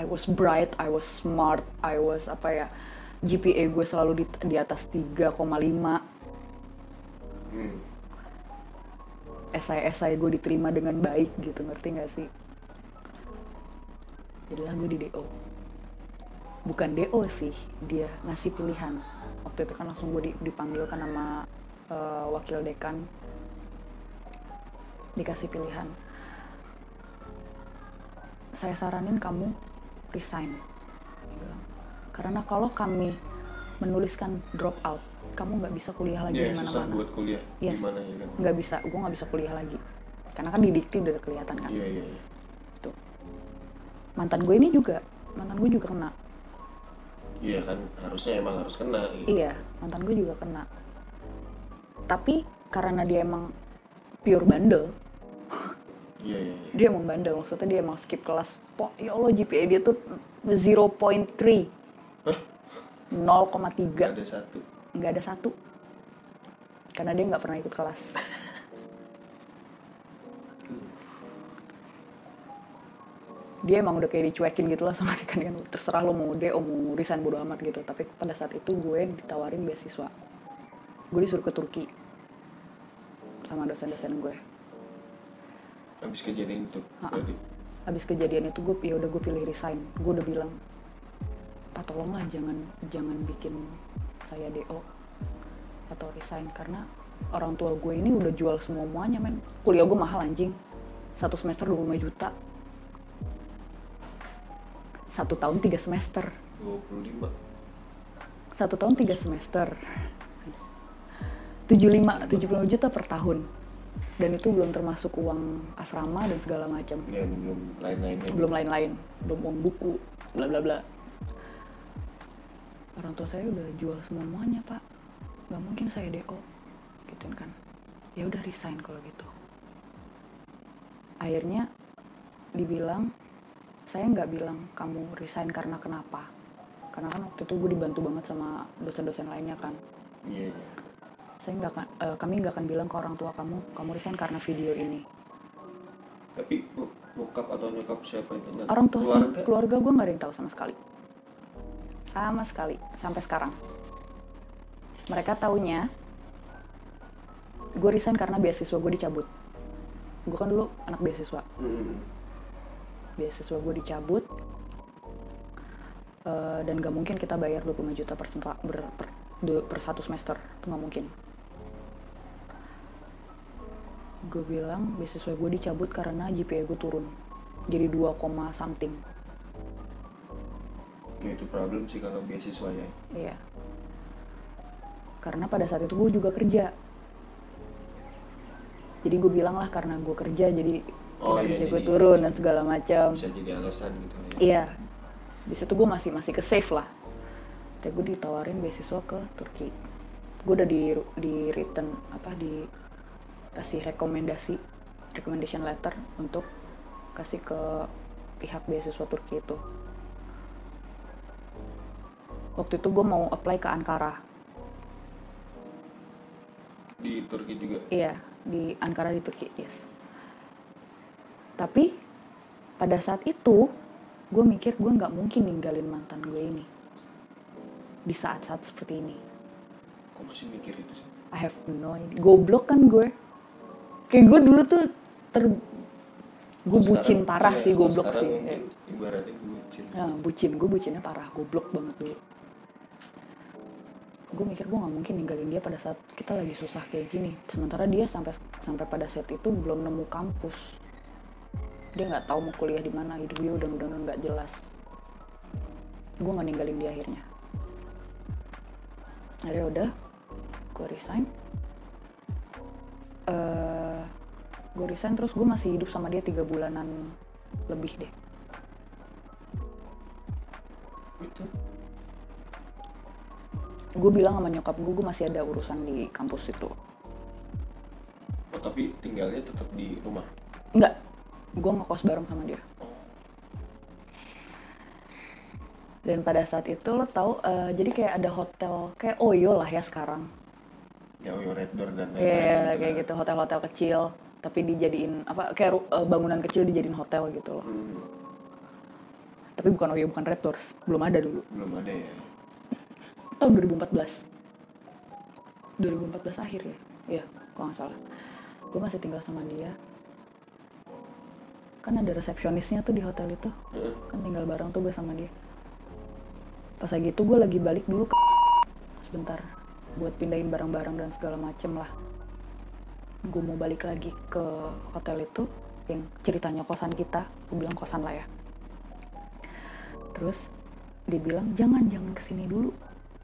I was bright I was smart I was apa ya GPA gue selalu di, di atas 3,5 hmm. esai-esai gue diterima dengan baik gitu ngerti gak sih? Jadilah gue di DO bukan DO sih dia ngasih pilihan waktu itu kan langsung gue di- dipanggil kan sama eh, wakil dekan. Dikasih pilihan. Saya saranin kamu resign. Karena kalau kami menuliskan drop out kamu nggak bisa kuliah lagi ya di mana-mana. buat kuliah. Yes. ya kan? Nggak bisa gue nggak bisa kuliah lagi. Karena kan di dikti udah kelihatan kan. Iya iya iya. Tuh. Mantan gue ini juga mantan gue juga kena iya kan harusnya emang harus kena gitu. iya mantan gue juga kena. Tapi karena dia emang pure bandel iya iya iya. dia emang bandel maksudnya dia emang skip kelas. Po ya allah GPA dia tuh 0.3 Hah? 0,3 nggak ada satu. Nggak ada satu. Karena dia nggak pernah ikut kelas dia emang udah kayak dicuekin gitu lah sama dekan kan terserah lo mau DO mau resign bodo amat gitu. Tapi pada saat itu gue ditawarin beasiswa. Gue disuruh ke Turki. Sama dosen-dosen gue. Habis kejadian itu berarti habis kejadian itu gue ya udah gue pilih resign. Gue udah bilang pak tolonglah jangan jangan bikin saya do atau resign karena orang tua gue ini udah jual semua muanya men. Kuliah gue mahal anjing. Satu semester 25 juta satu tahun tiga semester. 25 satu tahun tiga semester. 75 75 juta per tahun. Dan itu belum termasuk uang asrama dan segala macam. Ya belum lain-lainnya belum lain-lain. Belum uang buku bla bla bla. Orang tua saya udah jual semuanya pak. Nggak mungkin saya do gitu kan. Ya udah resign kalau gitu. Akhirnya dibilang saya nggak bilang kamu resign karena kenapa. Karena kan waktu itu gue dibantu banget sama dosen-dosen lainnya kan. Iya iya. saya nggak akan eh, kami nggak akan bilang ke orang tua kamu kamu resign karena video ini. Tapi bokap atau nyokap siapa yang ingat orang tua keluarga? keluarga gue nggak ada yang tahu sama sekali. Sama sekali sampai sekarang. Mereka taunya gue resign karena beasiswa gue dicabut. Gue kan dulu anak beasiswa. Mm. Beasiswa gue dicabut Eh, dan gak mungkin kita bayar 25 juta per, per, du- per satu semester. Itu gak mungkin. Gue bilang beasiswa gue dicabut karena GPA gue turun. Jadi 2, koma something. Ya itu problem sih kalau beasiswa ya. Iya. Karena pada saat itu gue juga kerja. Jadi gue bilang lah karena gue kerja jadi Oh, kinerja iya, gue jadi- turun dan segala macam. bisa jadi alasan gitu ya Iya. Di situ gue masih masih ke safe lah. Dan gue ditawarin beasiswa ke Turki. Gue udah di di return apa di kasih rekomendasi recommendation letter untuk kasih ke pihak beasiswa Turki itu. Waktu itu gue mau apply ke Ankara. di Turki juga Iya, di Ankara di Turki, yes. Tapi pada saat itu gue mikir gue nggak mungkin ninggalin mantan gue ini di saat-saat seperti ini. kok masih mikir itu sih I have no idea. Goblok kan gue. Kayak gue dulu tuh ter gue bucin sekarang- parah iya, sih goblok sih. ibaratnya bucin Nah, bucin gue bucinnya parah goblok banget dulu gue mikir gue nggak mungkin ninggalin dia pada saat kita lagi susah kayak gini sementara dia sampai sampai pada saat itu belum nemu kampus dia nggak tahu mau kuliah di mana hidup dia udah udah nggak jelas. Gue nggak ninggalin dia akhirnya. Akhirnya udah gue resign. Eh gue resign terus gue masih hidup sama dia tiga bulanan lebih deh. Itu gue bilang sama nyokap gue gue masih ada urusan di kampus itu. Oh tapi tinggalnya tetap di rumah? Enggak gue ngekos bareng sama dia. Dan pada saat itu lo tau eh, jadi kayak ada hotel kayak Oyo lah ya sekarang. Ya Oyo Red Door dan Iya lain-lain kayak gitu hotel-hotel kecil tapi dijadiin apa kayak eh, bangunan kecil dijadiin hotel gitu loh. Hmm, tapi bukan Oyo bukan Red Doors belum ada dulu. Belum ada ya? Tahun 2014 2014 akhir ya? Iya kalau nggak salah. Gue masih tinggal sama dia kan ada resepsionisnya tuh di hotel itu. Heeh. kan tinggal bareng tuh gue sama dia. Pas lagi itu gue lagi balik dulu ke sebentar buat pindahin barang-barang dan segala macem lah. Gue mau balik lagi ke hotel itu yang ceritanya kosan kita. Gue bilang kosan lah ya. Terus dia bilang jangan jangan ke sini dulu.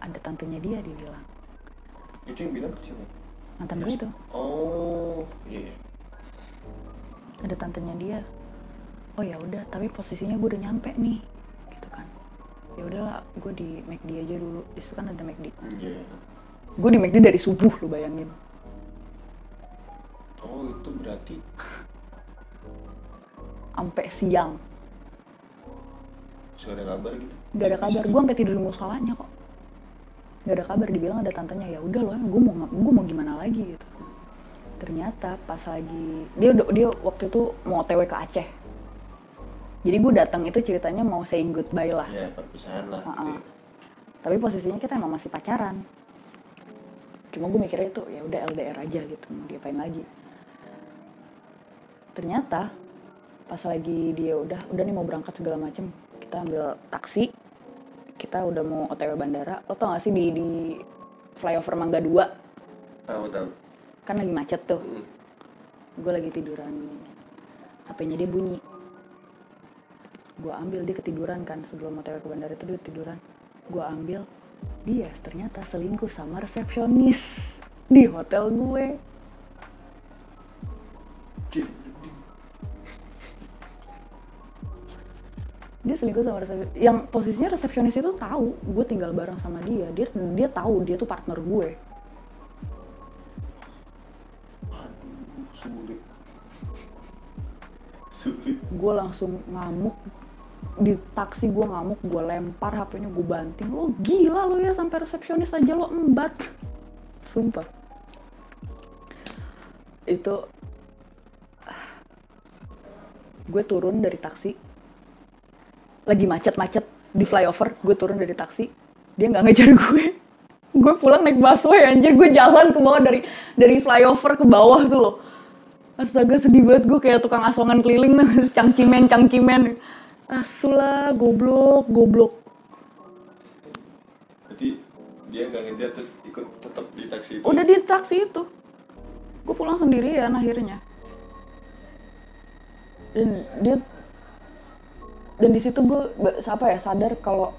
Ada tantenya dia dia bilang. Itu yang bilang siapa? Mantan gue itu. Oh iya iya. ada tantenya dia oh ya udah tapi posisinya gue udah nyampe nih gitu kan. Ya udahlah gue di McD aja dulu. Di situ kan ada McD Iya. gue di McD dari subuh lu bayangin. Oh itu berarti sampai siang. Sudah ada kabar gitu? Gak ada kabar. Gue sampai tidur di musolanya kok. Gak ada kabar. Dibilang ada tantenya ya udah loh gue mau gue mau gimana lagi? Gitu. Ternyata pas lagi dia udah dia waktu itu mau otw ke Aceh jadi gue datang itu ceritanya mau saying goodbye lah. Ya perpisahan lah gitu. Ha-ha. ya. tapi posisinya kita emang masih pacaran. Cuma gue mikirnya itu ya udah LDR aja gitu mau diapain lagi. Ternyata pas lagi dia udah udah nih mau berangkat segala macem kita ambil taksi kita udah mau otw bandara. Lo tau gak sih di di flyover Mangga 2 tahu tahu. Kan lagi macet tuh. Hmm. gue lagi tiduran HP-nya dia bunyi gue ambil dia ketiduran kan sebelum mau ke bandara itu dia tiduran gue ambil dia ternyata selingkuh sama resepsionis di hotel gue. Dia selingkuh sama resepsionis yang posisinya resepsionis itu tahu gue tinggal bareng sama dia. Dia dia tahu dia tuh partner gue. Sulit sulit. Gue langsung ngamuk di taksi gue ngamuk gue lempar hpnya gue banting. Lo gila lo ya sampai resepsionis aja lo embat. Sumpah. Itu gue turun dari taksi. Lagi macet-macet di flyover gue turun dari taksi. Dia nggak ngejar gue gue pulang naik busway anjir. Gue jalan ke bawah dari dari flyover ke bawah tuh loh. Astaga sedih banget gue kayak tukang asongan keliling tuh cangkimen cangkimen asula goblok goblok. Berarti dia nggak ngejar terus ikut tetap di taksi itu. Udah di taksi itu. Gue pulang sendirian akhirnya. Dan dia dan di situ gue apa ya sadar kalau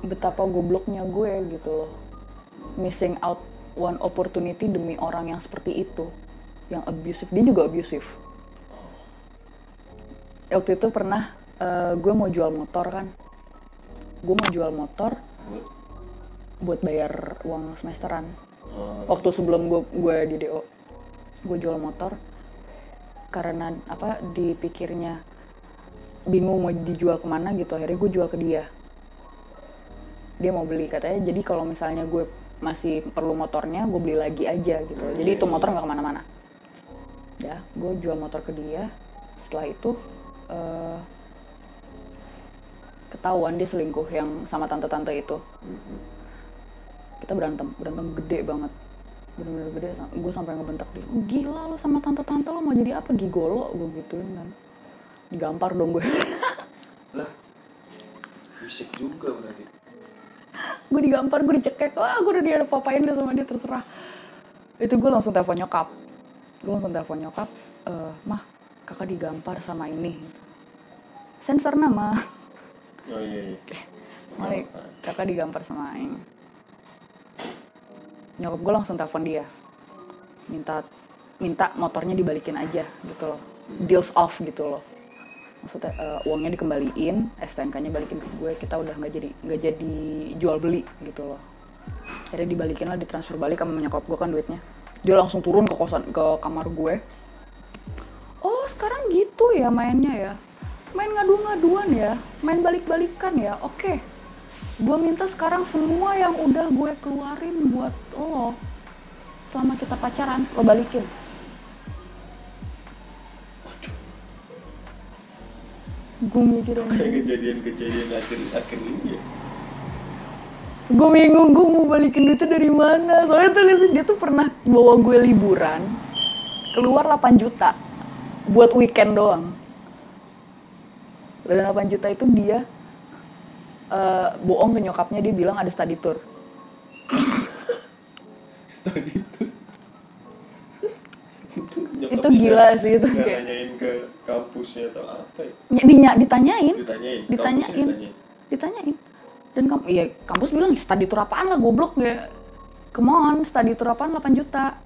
betapa gobloknya gue gitu loh. Missing out one opportunity demi orang yang seperti itu. Yang abusive. Dia juga abusive waktu itu pernah eh, gue mau jual motor kan. Gue mau jual motor buat bayar uang semesteran. Oh, waktu sebelum gue gue di DO gue jual motor karena apa dipikirnya bingung mau dijual ke mana gitu akhirnya gue jual ke dia. Dia mau beli katanya jadi kalau misalnya gue masih perlu motornya gue beli lagi aja gitu. Jadi itu motor nggak ke mana-mana. Ya gue jual motor ke dia. Setelah itu eh, ketahuan dia selingkuh yang sama tante-tante itu. Kita berantem berantem gede banget. Bener-bener gede gue sampai ngebentak dia. Gila lo sama tante-tante lo mau jadi apa? Gigolo gue gituin kan. Digampar dong gue lah fisik juga berarti. Gue digampar gue dicekek. Wah gue udah dia papain deh sama dia terserah. Itu gue langsung telepon nyokap. Gue langsung telepon nyokap "Eh, mah kakak digampar sama ini sensor nama oh iya iya Mari kakak digampar sama Aing. Nyokap gue langsung telepon dia. Minta minta motornya dibalikin aja gitu loh. Deals off gitu loh. Maksudnya eh, uangnya dikembaliin, STNK-nya balikin ke gue, kita udah nggak jadi nggak jadi jual beli gitu loh. Akhirnya dibalikin lah, ditransfer balik sama nyokap gue kan duitnya. Dia langsung turun ke kosan ke kamar gue. Oh sekarang gitu ya mainnya ya Main ngadu-ngaduan ya Main balik-balikan ya Oke. Gue minta sekarang semua yang udah gue keluarin buat lo Selama kita pacaran Lo balikin. Gue mikir kayak kejadian-kejadian akhir akhir ini ya? Gue bingung gue mau balikin duitnya dari mana? Soalnya tuh dia tuh pernah bawa gue liburan Keluar 8 juta Buat weekend doang Dan 8 juta itu dia eh, bohong ke nyokapnya dia bilang ada study tour. Study itu Itu gila sih, itu kayak- nanyain ke kampusnya atau apa ya? Dinya- ditanyain. Ditanyain ditanyain. ditanyain. ditanyain. Dan kamu iya kampus bilang study tour apaan lah goblok ya. Come on study tour apaan 8 juta.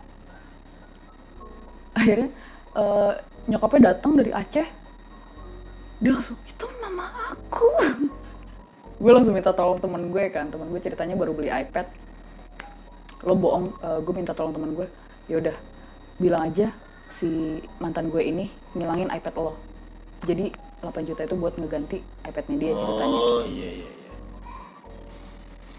Akhirnya eh, nyokapnya datang dari Aceh dia langsung itu mama aku. Gue langsung minta tolong temen gue kan temen gue ceritanya baru beli iPad. Lo bohong eh, gue minta tolong temen gue yaudah bilang aja si mantan gue ini ngilangin iPad lo. Jadi 8 juta itu buat ngeganti iPadnya dia ceritanya. Oh iya iya iya.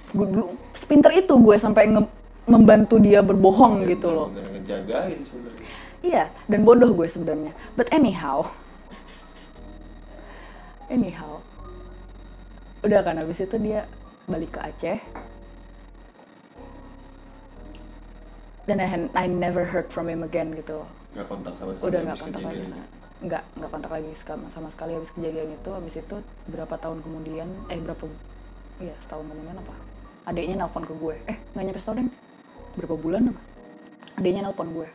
Gue dulu sepinter itu gue sampai nge- membantu dia berbohong gitu loh. Bener-bener ngejagain sebenarnya. Iya dan bodoh gue sebenarnya. But anyhow anyhow udah kan habis itu dia balik ke Aceh. Dan I, I never heard from him again gitu. Loh nggak kontak sama sekali udah nggak kontak lagi. nggak nggak kontak lagi sama, sama sekali habis kejadian itu. Habis itu berapa tahun kemudian eh berapa iya setahun kemudian apa? Adiknya nelpon ke gue. Eh nggak nyampe setahun deh berapa bulan apa? Adiknya nelpon gue.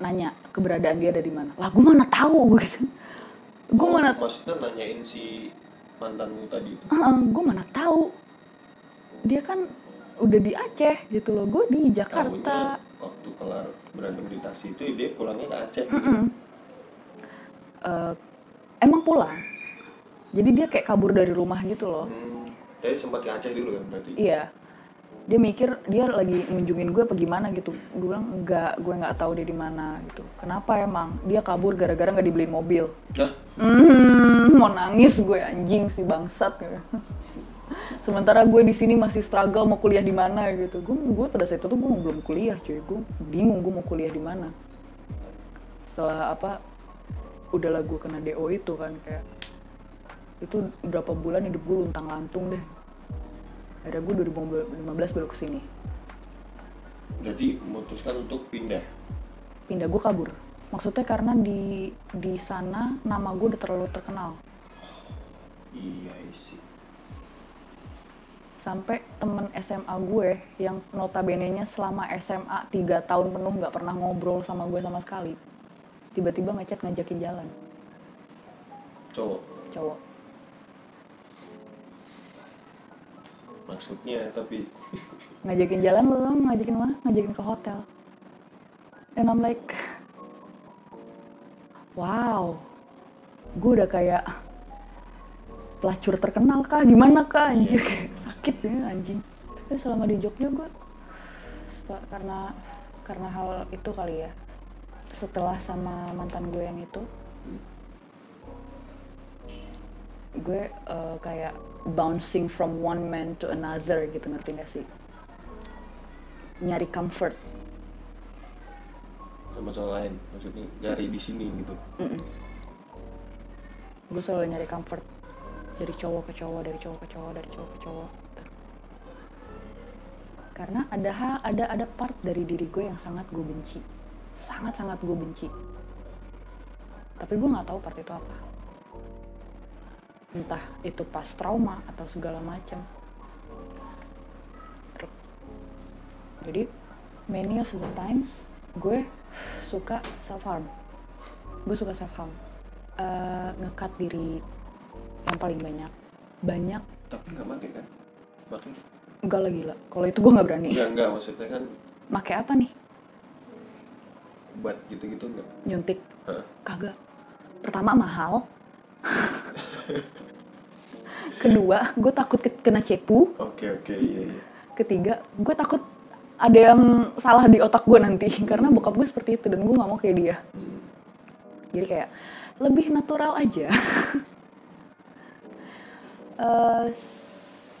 Nanya keberadaan dia ada di mana. Lah gue mana tahu gue gitu gue Oh, mana maksudnya nanyain si mantanmu tadi itu. Ah, gue mana tahu. Dia kan udah di Aceh gitu loh. Gue di Jakarta. waktu kelar berantem di taksi itu dia pulangnya ke Aceh Eh, emang pulang? Jadi dia kayak kabur dari rumah gitu loh. Hmm. Jadi sempat ke Aceh dulu kan berarti. iya dia mikir dia lagi ngunjungin gue apa gimana gitu gue bilang enggak gue nggak tahu dia di mana gitu kenapa emang dia kabur gara-gara nggak dibeliin mobil Hmm, mau nangis gue anjing si bangsat gitu. Sementara gue di sini masih struggle mau kuliah di mana gitu. Gue gue pada saat itu tuh gue belum kuliah cuy. Gue bingung gue mau kuliah di mana. Setelah apa udahlah gue kena DO itu kan kayak itu berapa bulan hidup gue luntang lantung deh. Akhirnya gue 2015 baru ke sini. jadi memutuskan untuk pindah. Pindah gue kabur. Maksudnya karena di di sana nama gue udah terlalu terkenal. Iya sih. sampai temen SMA gue yang notabene-nya selama SMA 3 tahun penuh nggak pernah ngobrol sama gue sama sekali tiba-tiba ngechat ngajakin jalan Cowok. cowok Maksudnya? Tapi ngajakin jalan belum? Ngajakin mana? Ngajakin ke hotel. And I'm like wow gue udah kayak pelacur terkenal kah gimana kah anjir kayak sakit ya anjing. Tapi selama di Jogja gue karena karena hal itu kali ya. Setelah sama mantan gue yang itu gue eh, kayak bouncing from one man to another gitu ngerti gak sih? Nyari comfort. Sama cowok lain. Maksudnya nyari di sini gitu. gue selalu nyari comfort. Dari cowok ke cowok dari cowok ke cowok dari cowok ke cowok. Karena ada hal ada ada part dari diri gue yang sangat gue benci. Sangat sangat gue benci. Tapi gue nggak tahu part itu apa entah itu pas trauma atau segala macam. Jadi many of the times gue suka self harm gue suka self harm Eh, ngekat diri yang paling banyak. Banyak. Tapi nggak pakai kan? Pakai? enggak lagi lah kalau itu gue nggak berani. Enggak enggak maksudnya kan pakai apa nih? Obat gitu-gitu enggak? nyuntik. Hah? kagak. Pertama mahal kedua gue takut ke- kena cepu Oke oke iya iya. ketiga gue takut ada yang salah di otak gue nanti karena bokap gue seperti itu dan gue nggak mau kayak dia Hmm. jadi kayak lebih natural aja Eh,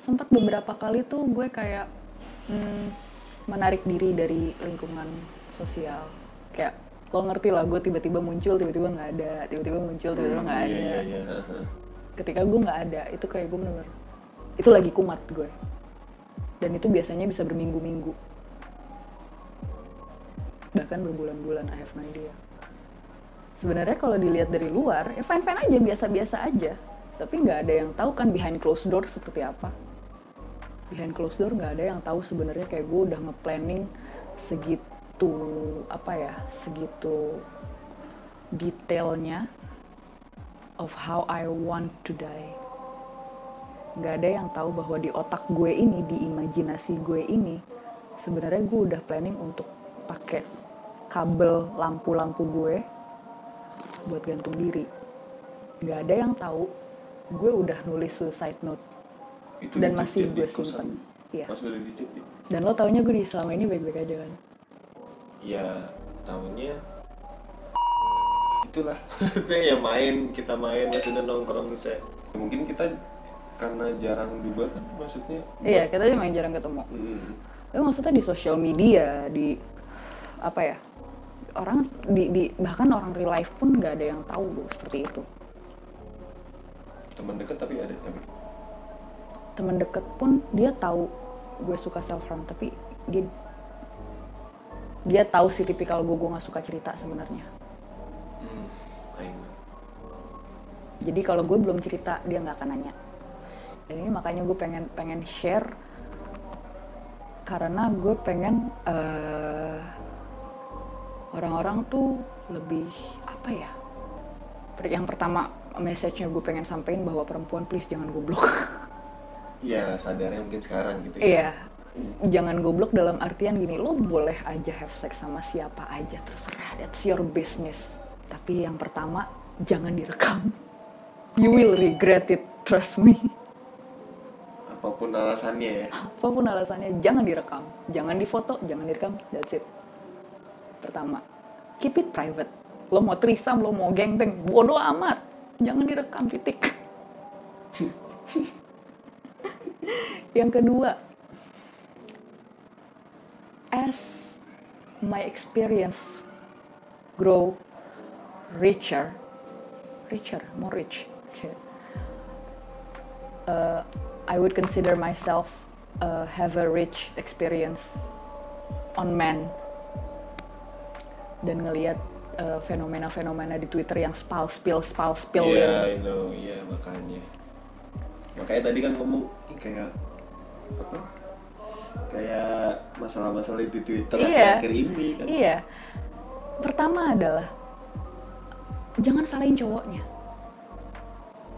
sempat beberapa kali tuh gue kayak hmm, menarik diri dari lingkungan sosial kayak lo ngerti lah gue tiba-tiba muncul tiba-tiba nggak ada tiba-tiba muncul tiba-tiba nggak ada Iya iya iya. Ketika gue nggak ada itu kayak gue bener itu lagi kumat gue. Dan itu biasanya bisa berminggu-minggu. Bahkan berbulan-bulan I have no idea. Sebenarnya kalau dilihat dari luar ya fine fine aja biasa-biasa aja. Tapi nggak ada yang tahu kan behind closed door seperti apa. Behind closed door nggak ada yang tahu sebenarnya kayak gue udah nge-planning segitu apa ya segitu detailnya of how I want to die. Gak ada yang tahu bahwa di otak gue ini, di imajinasi gue ini, sebenarnya gue udah planning untuk pakai kabel lampu-lampu gue buat gantung diri. Gak ada yang tahu gue udah nulis suicide note Itu dan masih gue simpan. Iya. Dan lo taunya gue di selama ini baik-baik aja kan? Ya tahunnya itulah Kayak ya main kita main maksudnya nongkrong saya mungkin kita karena jarang juga kan maksudnya Iya, kita cuma jarang ketemu. Hmm. Tapi maksudnya di sosial media, di apa ya? Orang di, di bahkan orang real life pun nggak ada yang tahu gue seperti itu. teman dekat tapi ada tapi Temen deket pun dia tahu gue suka self harm, tapi dia dia tahu sih tipikal gue gue nggak suka cerita sebenarnya. Hmm. Jadi kalau gue belum cerita dia nggak akan nanya. Dan ini makanya gue pengen pengen share karena gue pengen eh, orang-orang tuh lebih apa ya? Yang pertama message-nya gue pengen sampein bahwa perempuan please jangan goblok. ya sadarnya mungkin sekarang gitu ya Iya. Jangan goblok dalam artian gini, lo boleh aja have sex sama siapa aja terserah, that's your business. Tapi yang pertama jangan direkam. you will regret it trust me. Apa pun alasannya ya. Apa pun alasannya jangan direkam. Jangan difoto jangan direkam. That's it. Pertama keep it private. Lo mau trisam lo mau gengbeng bodoh amat. Jangan direkam titik. Yang kedua as my experience grow richer richer more rich okay. uh, I would consider myself uh, have a rich experience on men dan ngelihat uh, fenomena-fenomena di Twitter yang spal spill spal spill Iya, yang I know, iya makanya. Makanya tadi kan ngomong kayak apa? Kayak masalah-masalah di Twitter Iya. akhir ini kan. Iya. Pertama adalah jangan salahin cowoknya.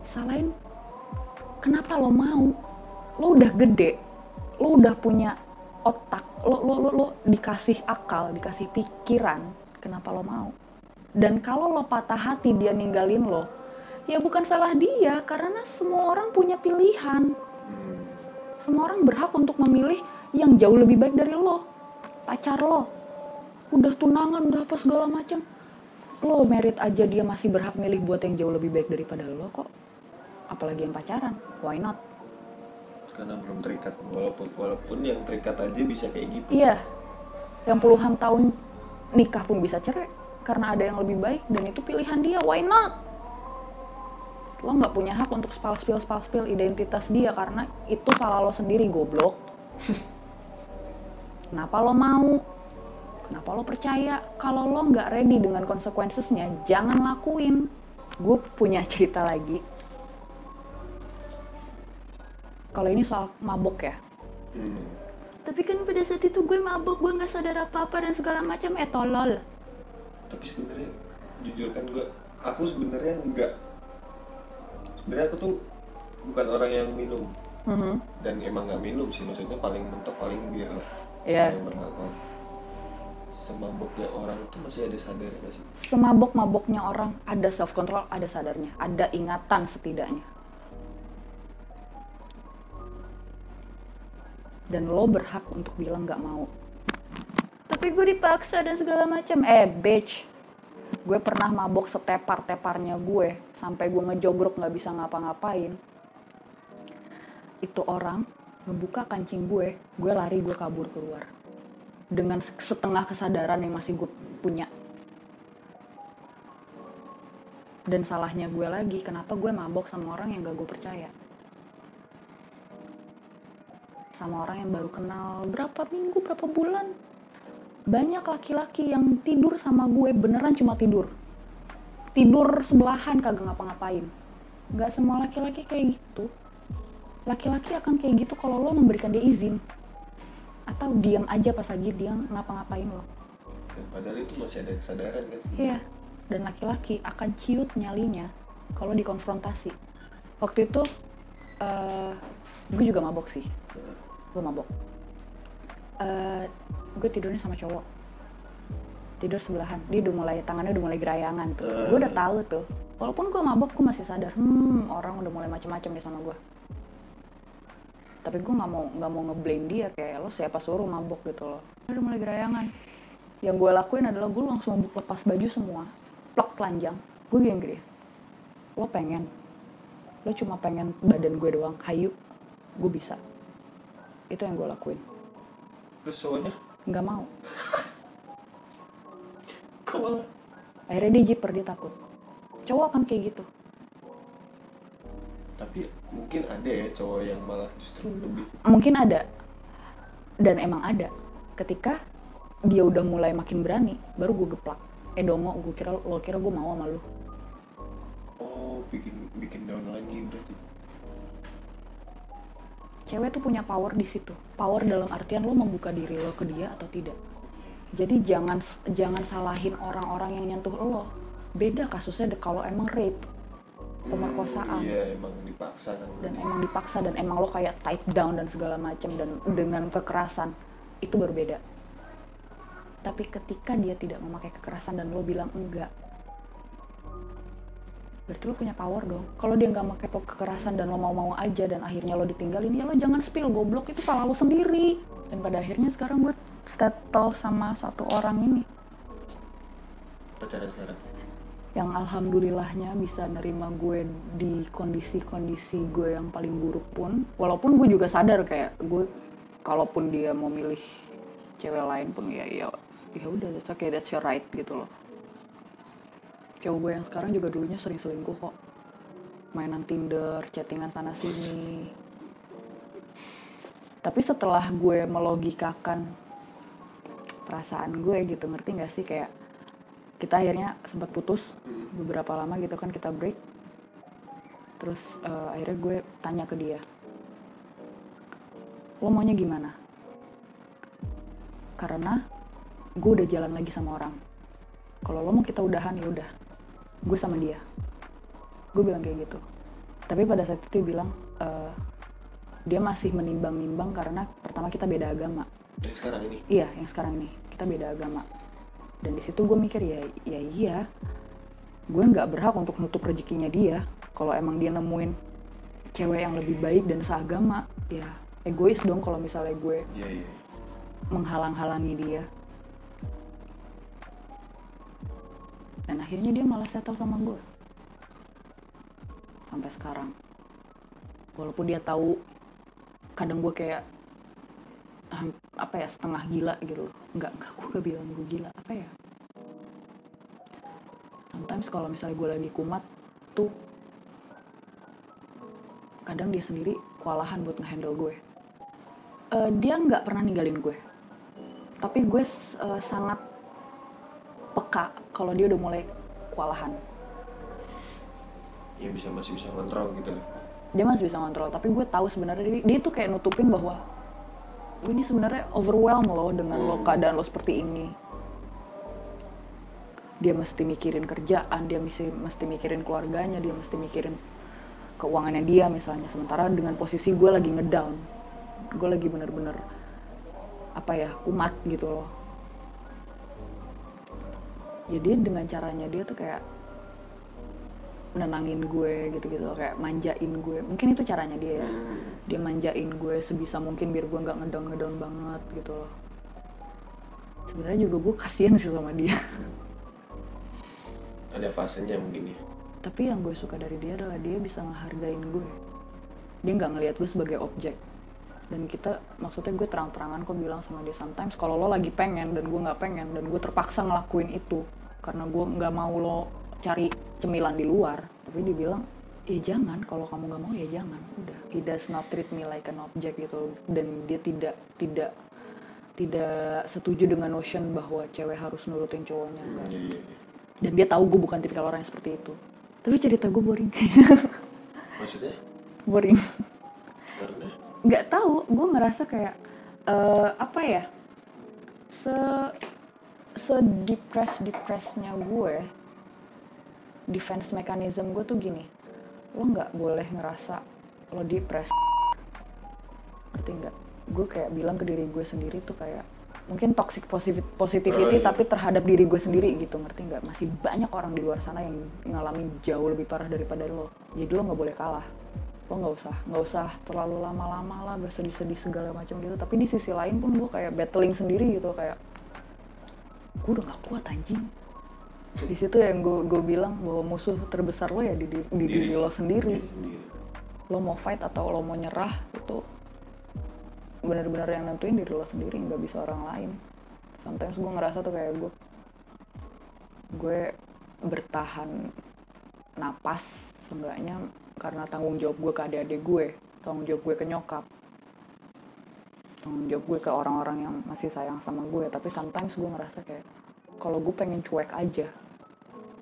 Salahin kenapa lo mau? Lo udah gede, lo udah punya otak, lo lo lo, lo dikasih akal, dikasih pikiran, kenapa lo mau? Dan kalau lo patah hati dia ninggalin lo, ya bukan salah dia karena semua orang punya pilihan. Semua orang berhak untuk memilih yang jauh lebih baik dari lo. Pacar lo. Udah tunangan, udah apa segala macam. Lo merit aja dia masih berhak milih buat yang jauh lebih baik daripada lo kok. Apalagi yang pacaran. Why not? Karena belum terikat walaupun walaupun yang terikat aja bisa kayak gitu. Iya. Yang puluhan tahun nikah pun bisa cerai karena ada yang lebih baik dan itu pilihan dia. Why not? Lo nggak punya hak untuk spal spill spal spill identitas dia karena itu salah lo sendiri goblok. Kenapa lo mau? Kenapa lo percaya? Kalau lo nggak ready dengan konsekuensinya, jangan lakuin. Gue punya cerita lagi. Kalau ini soal mabok ya. Hmm. Tapi kan pada saat itu gue mabok, gue nggak sadar apa-apa dan segala macam. Eh tolol. Tapi sebenarnya jujur kan gua aku sebenarnya enggak sebenarnya aku tuh bukan orang yang minum Mhm. dan emang nggak minum sih maksudnya paling mentok paling bir lah Iya. yang beralkohol semabuknya orang itu masih ada sadar nggak sih Semabok-maboknya orang ada self control, ada sadarnya, ada ingatan setidaknya. Dan lo berhak untuk bilang nggak mau. Tapi gue dipaksa dan segala macam. Eh, bitch. Gue pernah mabok setepar-teparnya gue sampai gue ngejogrok nggak bisa ngapa-ngapain. Itu orang ngebuka kancing gue, gue lari, gue kabur keluar. Dengan setengah kesadaran yang masih gue punya. Dan salahnya gue lagi, kenapa gue mabok sama orang yang gak gue percaya. Sama orang yang baru kenal berapa minggu, berapa bulan. Banyak laki-laki yang tidur sama gue beneran cuma tidur. Tidur sebelahan kagak ngapa-ngapain. Gak semua laki-laki kayak gitu. Laki-laki akan kayak gitu kalau lo memberikan dia izin. Atau diam aja pas lagi dia ngapa-ngapain lo. dan padahal itu masih ada kesadaran kan Iya, dan laki-laki akan ciut nyalinya kalau dikonfrontasi. Waktu itu, eh gue juga mabok sih. Gue mabok. Eh gue tidurnya sama cowok. Tidur sebelahan. Dia udah mulai, tangannya udah mulai gerayangan tuh. Gue udah tahu tuh. Walaupun gue mabok, gue masih sadar. Hmm, orang udah mulai macam-macam deh sama gue. Tapi gue nggak mau nggak mau ngeblame dia kayak lo siapa suruh mabok gitu loh. Udah mulai gerayangan yang gue lakuin adalah gue langsung lepas baju semua plak telanjang. Gue gini lo pengen. Lo cuma pengen badan gue doang hayu. Gue bisa. Itu yang gue lakuin. Terus cowoknya nggak mau. Akhirnya dia jiper dia takut. Cowok akan kayak gitu tapi mungkin ada ya cowok yang malah justru lebih mungkin ada dan emang ada ketika dia udah mulai makin berani baru gue geplak eh dongo gue kira lo kira gue mau sama lu oh bikin bikin down lagi berarti cewek tuh punya power di situ. Power dalam artian lo membuka diri lo ke dia atau tidak. Jadi jangan jangan salahin orang-orang yang nyentuh lo. Beda kasusnya kalau emang rape, pemerkosaan. Iya emang dipaksa kan. Dan emang dipaksa dan emang lo kayak tight down dan segala macam dan dengan kekerasan itu baru beda. Tapi ketika dia tidak memakai kekerasan dan lo bilang enggak, berarti lo punya power dong. Kalau dia nggak pakai kekerasan dan lo mau-mau aja dan akhirnya lo ditinggalin ya lo jangan spill goblok itu salah lo sendiri. Dan pada akhirnya sekarang gue settle sama satu orang ini. Pacaran sekarang yang alhamdulillahnya bisa nerima gue di kondisi-kondisi gue yang paling buruk pun. Walaupun gue juga sadar kayak gue kalaupun dia mau milih cewek lain pun ya ya ya udah that's okay that's your right gitu loh. Cowok gue yang sekarang juga dulunya sering selingkuh kok. Mainan Tinder chattingan sana sini. Tapi setelah gue melogikakan perasaan gue gitu ngerti gak sih? Kayak kita akhirnya sempat putus beberapa lama gitu kan kita break. Terus uh, akhirnya gue tanya ke dia lo maunya gimana? Karena gue udah jalan lagi sama orang. Kalau lo mau kita udahan ya udah. Gue sama dia. Gue bilang kayak gitu. Tapi pada saat itu dia bilang uh, dia masih menimbang-nimbang karena pertama kita beda agama. Yang sekarang ini? Iya yang sekarang ini. Kita beda agama dan di situ gue mikir ya ya iya. Gue nggak berhak untuk nutup rezekinya dia kalau emang dia nemuin cewek yang lebih baik dan seagama. Ya egois dong kalau misalnya gue iya iya. menghalang-halangi dia. Dan akhirnya dia malah settle sama gue sampai sekarang. Walaupun dia tahu kadang gue kayak apa ya setengah gila gitu. Loh nggak gue gak bilang gue gila apa ya. Sometimes kalau misalnya gue lagi kumat tuh kadang dia sendiri kewalahan buat ngehandle gue. Eh, dia nggak pernah ninggalin gue. Tapi gue eh, sangat peka kalau dia udah mulai kewalahan. Ya bisa masih bisa kontrol gitu lah dia masih bisa ngontrol tapi gue tahu sebenarnya dia, dia tuh kayak nutupin bahwa gue ini sebenarnya overwhelm loh dengan lo keadaan lo seperti ini. Dia mesti mikirin kerjaan dia mesti mesti mikirin keluarganya dia mesti mikirin keuangannya dia misalnya. Sementara dengan posisi gue lagi ngedown gue lagi bener-bener apa ya kumat gitu loh. Dia dengan caranya dia tuh kayak nenangin gue gitu-gitu kayak manjain gue. Mungkin itu caranya dia ya. Dia manjain gue sebisa mungkin biar gue nggak ngedown ngedown banget gitu loh. Sebenarnya juga gue kasihan sih sama dia. Ada fasenya mungkin ya. Tapi yang gue suka dari dia adalah dia bisa ngehargain gue. Dia nggak ngelihat gue sebagai objek. Dan kita maksudnya gue terang-terangan kok bilang sama dia sometimes kalau lo lagi pengen dan gue nggak pengen dan gue terpaksa ngelakuin itu karena gue nggak mau lo cari cemilan di luar tapi dia bilang ya jangan kalau kamu nggak mau ya jangan. Udah he does not treat me like an object gitu dan dia tidak tidak tidak setuju dengan notion bahwa cewek harus nurutin cowoknya. Iya. dan dia tahu gue bukan tipikal orang yang seperti itu. Tapi cerita gue boring. Maksudnya? Boring. Karena? Nggak tahu gue ngerasa kayak eh, apa ya se se depres depresnya gue defense mechanism gue tuh gini. Lo nggak boleh ngerasa lo depres ngerti nggak? Gue kayak bilang ke diri gue sendiri tuh kayak mungkin toxic positiv- positivity Oh, iya. tapi terhadap diri gue sendiri gitu ngerti nggak? Masih banyak orang di luar sana yang ngalamin jauh lebih parah daripada lo. Jadi lo nggak boleh kalah. Lo nggak usah nggak usah terlalu lama-lama lah bersedih-sedih segala macam gitu. Tapi di sisi lain pun gue kayak battling sendiri gitu kayak gue udah gak kuat anjing di situ yang gue gue bilang bahwa musuh terbesar lo ya di, di, di diri lo sendiri. Diri sendiri. Lo mau fight atau lo mau nyerah itu benar-benar yang nentuin diri lo sendiri nggak bisa orang lain. Sometimes gue ngerasa tuh kayak gue gue bertahan napas seenggaknya karena tanggung jawab gue ke adik-adik gue tanggung jawab gue ke nyokap. Tanggung jawab gue ke orang-orang yang masih sayang sama gue tapi sometimes gue ngerasa kayak kalau gue pengen cuek aja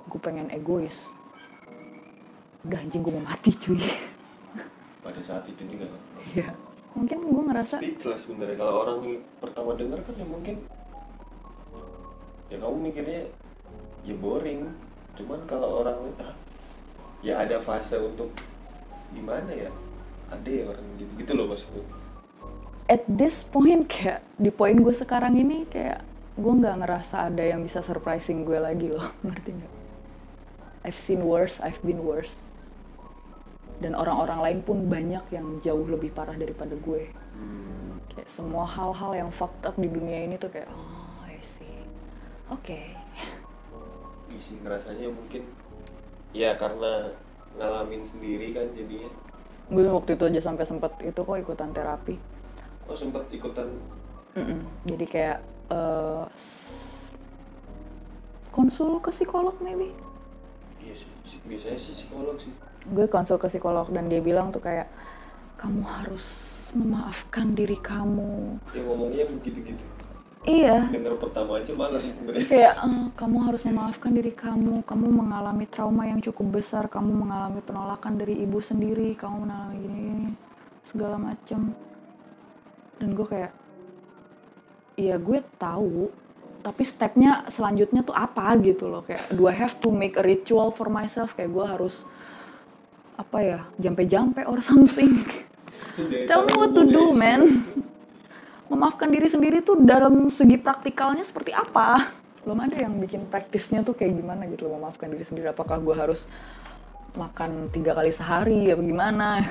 gue pengen egois. Udah anjing gue mau mati cuy. Pada saat itu juga kan? Iya. Mungkin gue ngerasa speechless sebenarnya. Kalau orang pertama dengar kan ya mungkin ya kamu mikirnya ya boring. Cuman kalau orang ah, ya ada fase untuk gimana ya? Ada ya orang gitu. Gitu loh maksudnya at this point kayak di poin gue sekarang ini kayak gue nggak ngerasa ada yang bisa surprising gue lagi loh. Ngerti nggak I've seen worse I've been worse. Dan orang-orang lain pun banyak yang jauh lebih parah daripada gue. Hmm. kayak semua hal-hal yang fucked up di dunia ini tuh kayak oh I see. Oke. Iya sih ngerasanya mungkin ya karena ngalamin sendiri kan jadinya. Gue waktu itu aja sampai sempet itu kok ikutan terapi. Oh sempet ikutan? Mm-mm. jadi kayak eh, konsul ke psikolog maybe? iya biasanya sih psikolog sih. Gue konsul ke psikolog dan dia bilang tuh kayak kamu harus memaafkan diri kamu. Yang ngomongnya begitu-gitu. Iya. Denger pertama aja malas sebenarnya. Kayak "Eh, kamu harus memaafkan diri kamu. Kamu mengalami trauma yang cukup besar. Kamu mengalami penolakan dari ibu sendiri. Kamu mengalami gini gini segala macem. Dan gue kayak iya gue tahu tapi stepnya selanjutnya tuh apa gitu loh. Kayak do I have to make a ritual for myself? Kayak gue harus apa ya jampe-jampe or something. Tell me what to do man. Memaafkan diri sendiri tuh dalam segi praktikalnya seperti apa? Belum ada yang bikin praktisnya tuh kayak gimana gitu loh memaafkan diri sendiri. Apakah gue harus makan tiga kali sehari ya bagaimana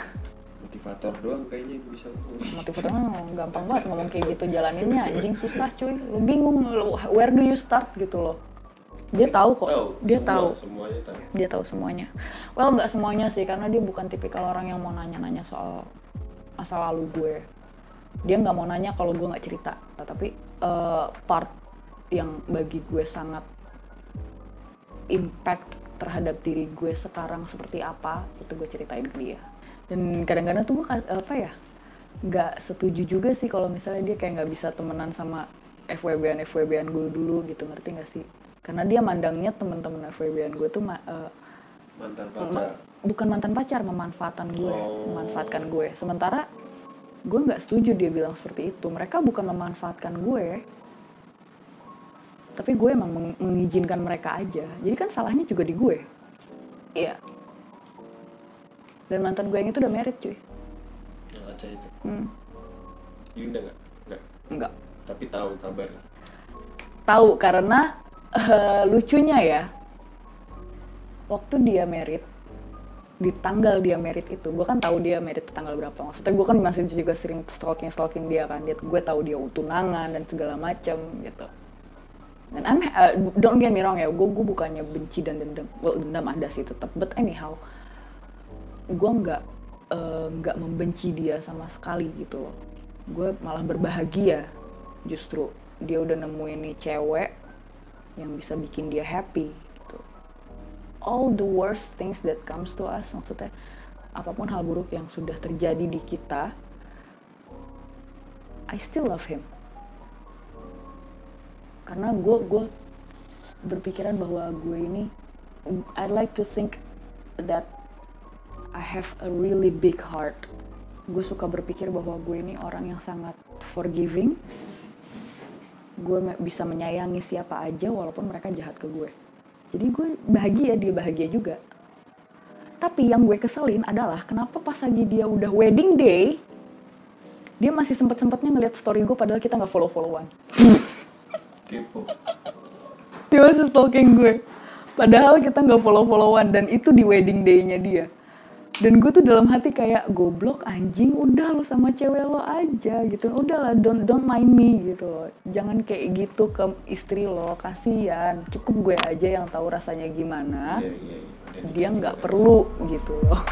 motivator doang kayaknya bisa motivator mah gampang banget ngomong kayak gitu. Jalaninnya anjing susah cuy. Lu bingung lu where do you start gitu loh. Dia tahu kok. tahu dia semua, tahu. semuanya tahu. Dia tahu semuanya. Well nggak semuanya sih karena dia bukan tipikal orang yang mau nanya-nanya soal masa lalu gue. Dia nggak mau nanya kalau gue nggak cerita. Tapi eh, part yang bagi gue sangat impact terhadap diri gue sekarang seperti apa itu gue ceritain ke dia dan kadang-kadang tuh gue apa ya nggak setuju juga sih kalau misalnya dia kayak nggak bisa temenan sama FWB-an FWB-an gue dulu gitu ngerti nggak sih? Karena dia mandangnya teman-teman FWB-an gue tuh ma- eh, mantan Ma- pacar. bukan mantan pacar memanfaatkan gue Oh. memanfaatkan gue sementara gue nggak setuju dia bilang seperti itu. Mereka bukan memanfaatkan gue tapi gue emang meng- mengizinkan mereka aja. Jadi kan salahnya juga di gue iya dan mantan gue yang itu udah married cuy. Yang Aca itu? Hmm, Yunda nggak? Nggak? Enggak tapi tahu kabar tahu karena eh, lucunya ya waktu dia merit di tanggal dia merit itu gue kan tahu dia merit tanggal berapa. Maksudnya gue kan masih juga sering stalking stalking dia kan. Dia gue tahu dia tunangan dan segala macem gitu. Dan I'm uh, don't get me wrong ya gue gue bukannya benci dan dendam. Well dendam ada sih tetap but anyhow gue nggak eh, nggak membenci dia sama sekali gitu loh. Gue malah berbahagia justru. Dia udah nemuin nih cewek yang bisa bikin dia happy gitu. All the worst things that comes to us maksudnya apa pun hal buruk yang sudah terjadi di kita I still love him. Karena gue gue berpikiran bahwa gue ini I like to think that I have a really big heart. Gue suka berpikir bahwa gue ini orang yang sangat forgiving. Gue bisa menyayangi siapa aja walaupun mereka jahat ke gue jadi gue bahagia dia bahagia juga. Tapi yang gue keselin adalah kenapa pas lagi dia udah wedding day dia masih sempet sempetnya ngeliat story gue padahal kita nggak follow followan kepo. Dia masih stalking gue padahal kita nggak follow followan dan itu di wedding day-nya dia dan gue tuh dalam hati kayak goblok anjing udah lo sama cewek lo aja gitu. Udahlah don't don't mind me gitu loh. Jangan kayak gitu ke istri lo kasihan. Cukup gue aja yang tahu rasanya gimana. Iya iya Dan dia itu nggak perlu gitu loh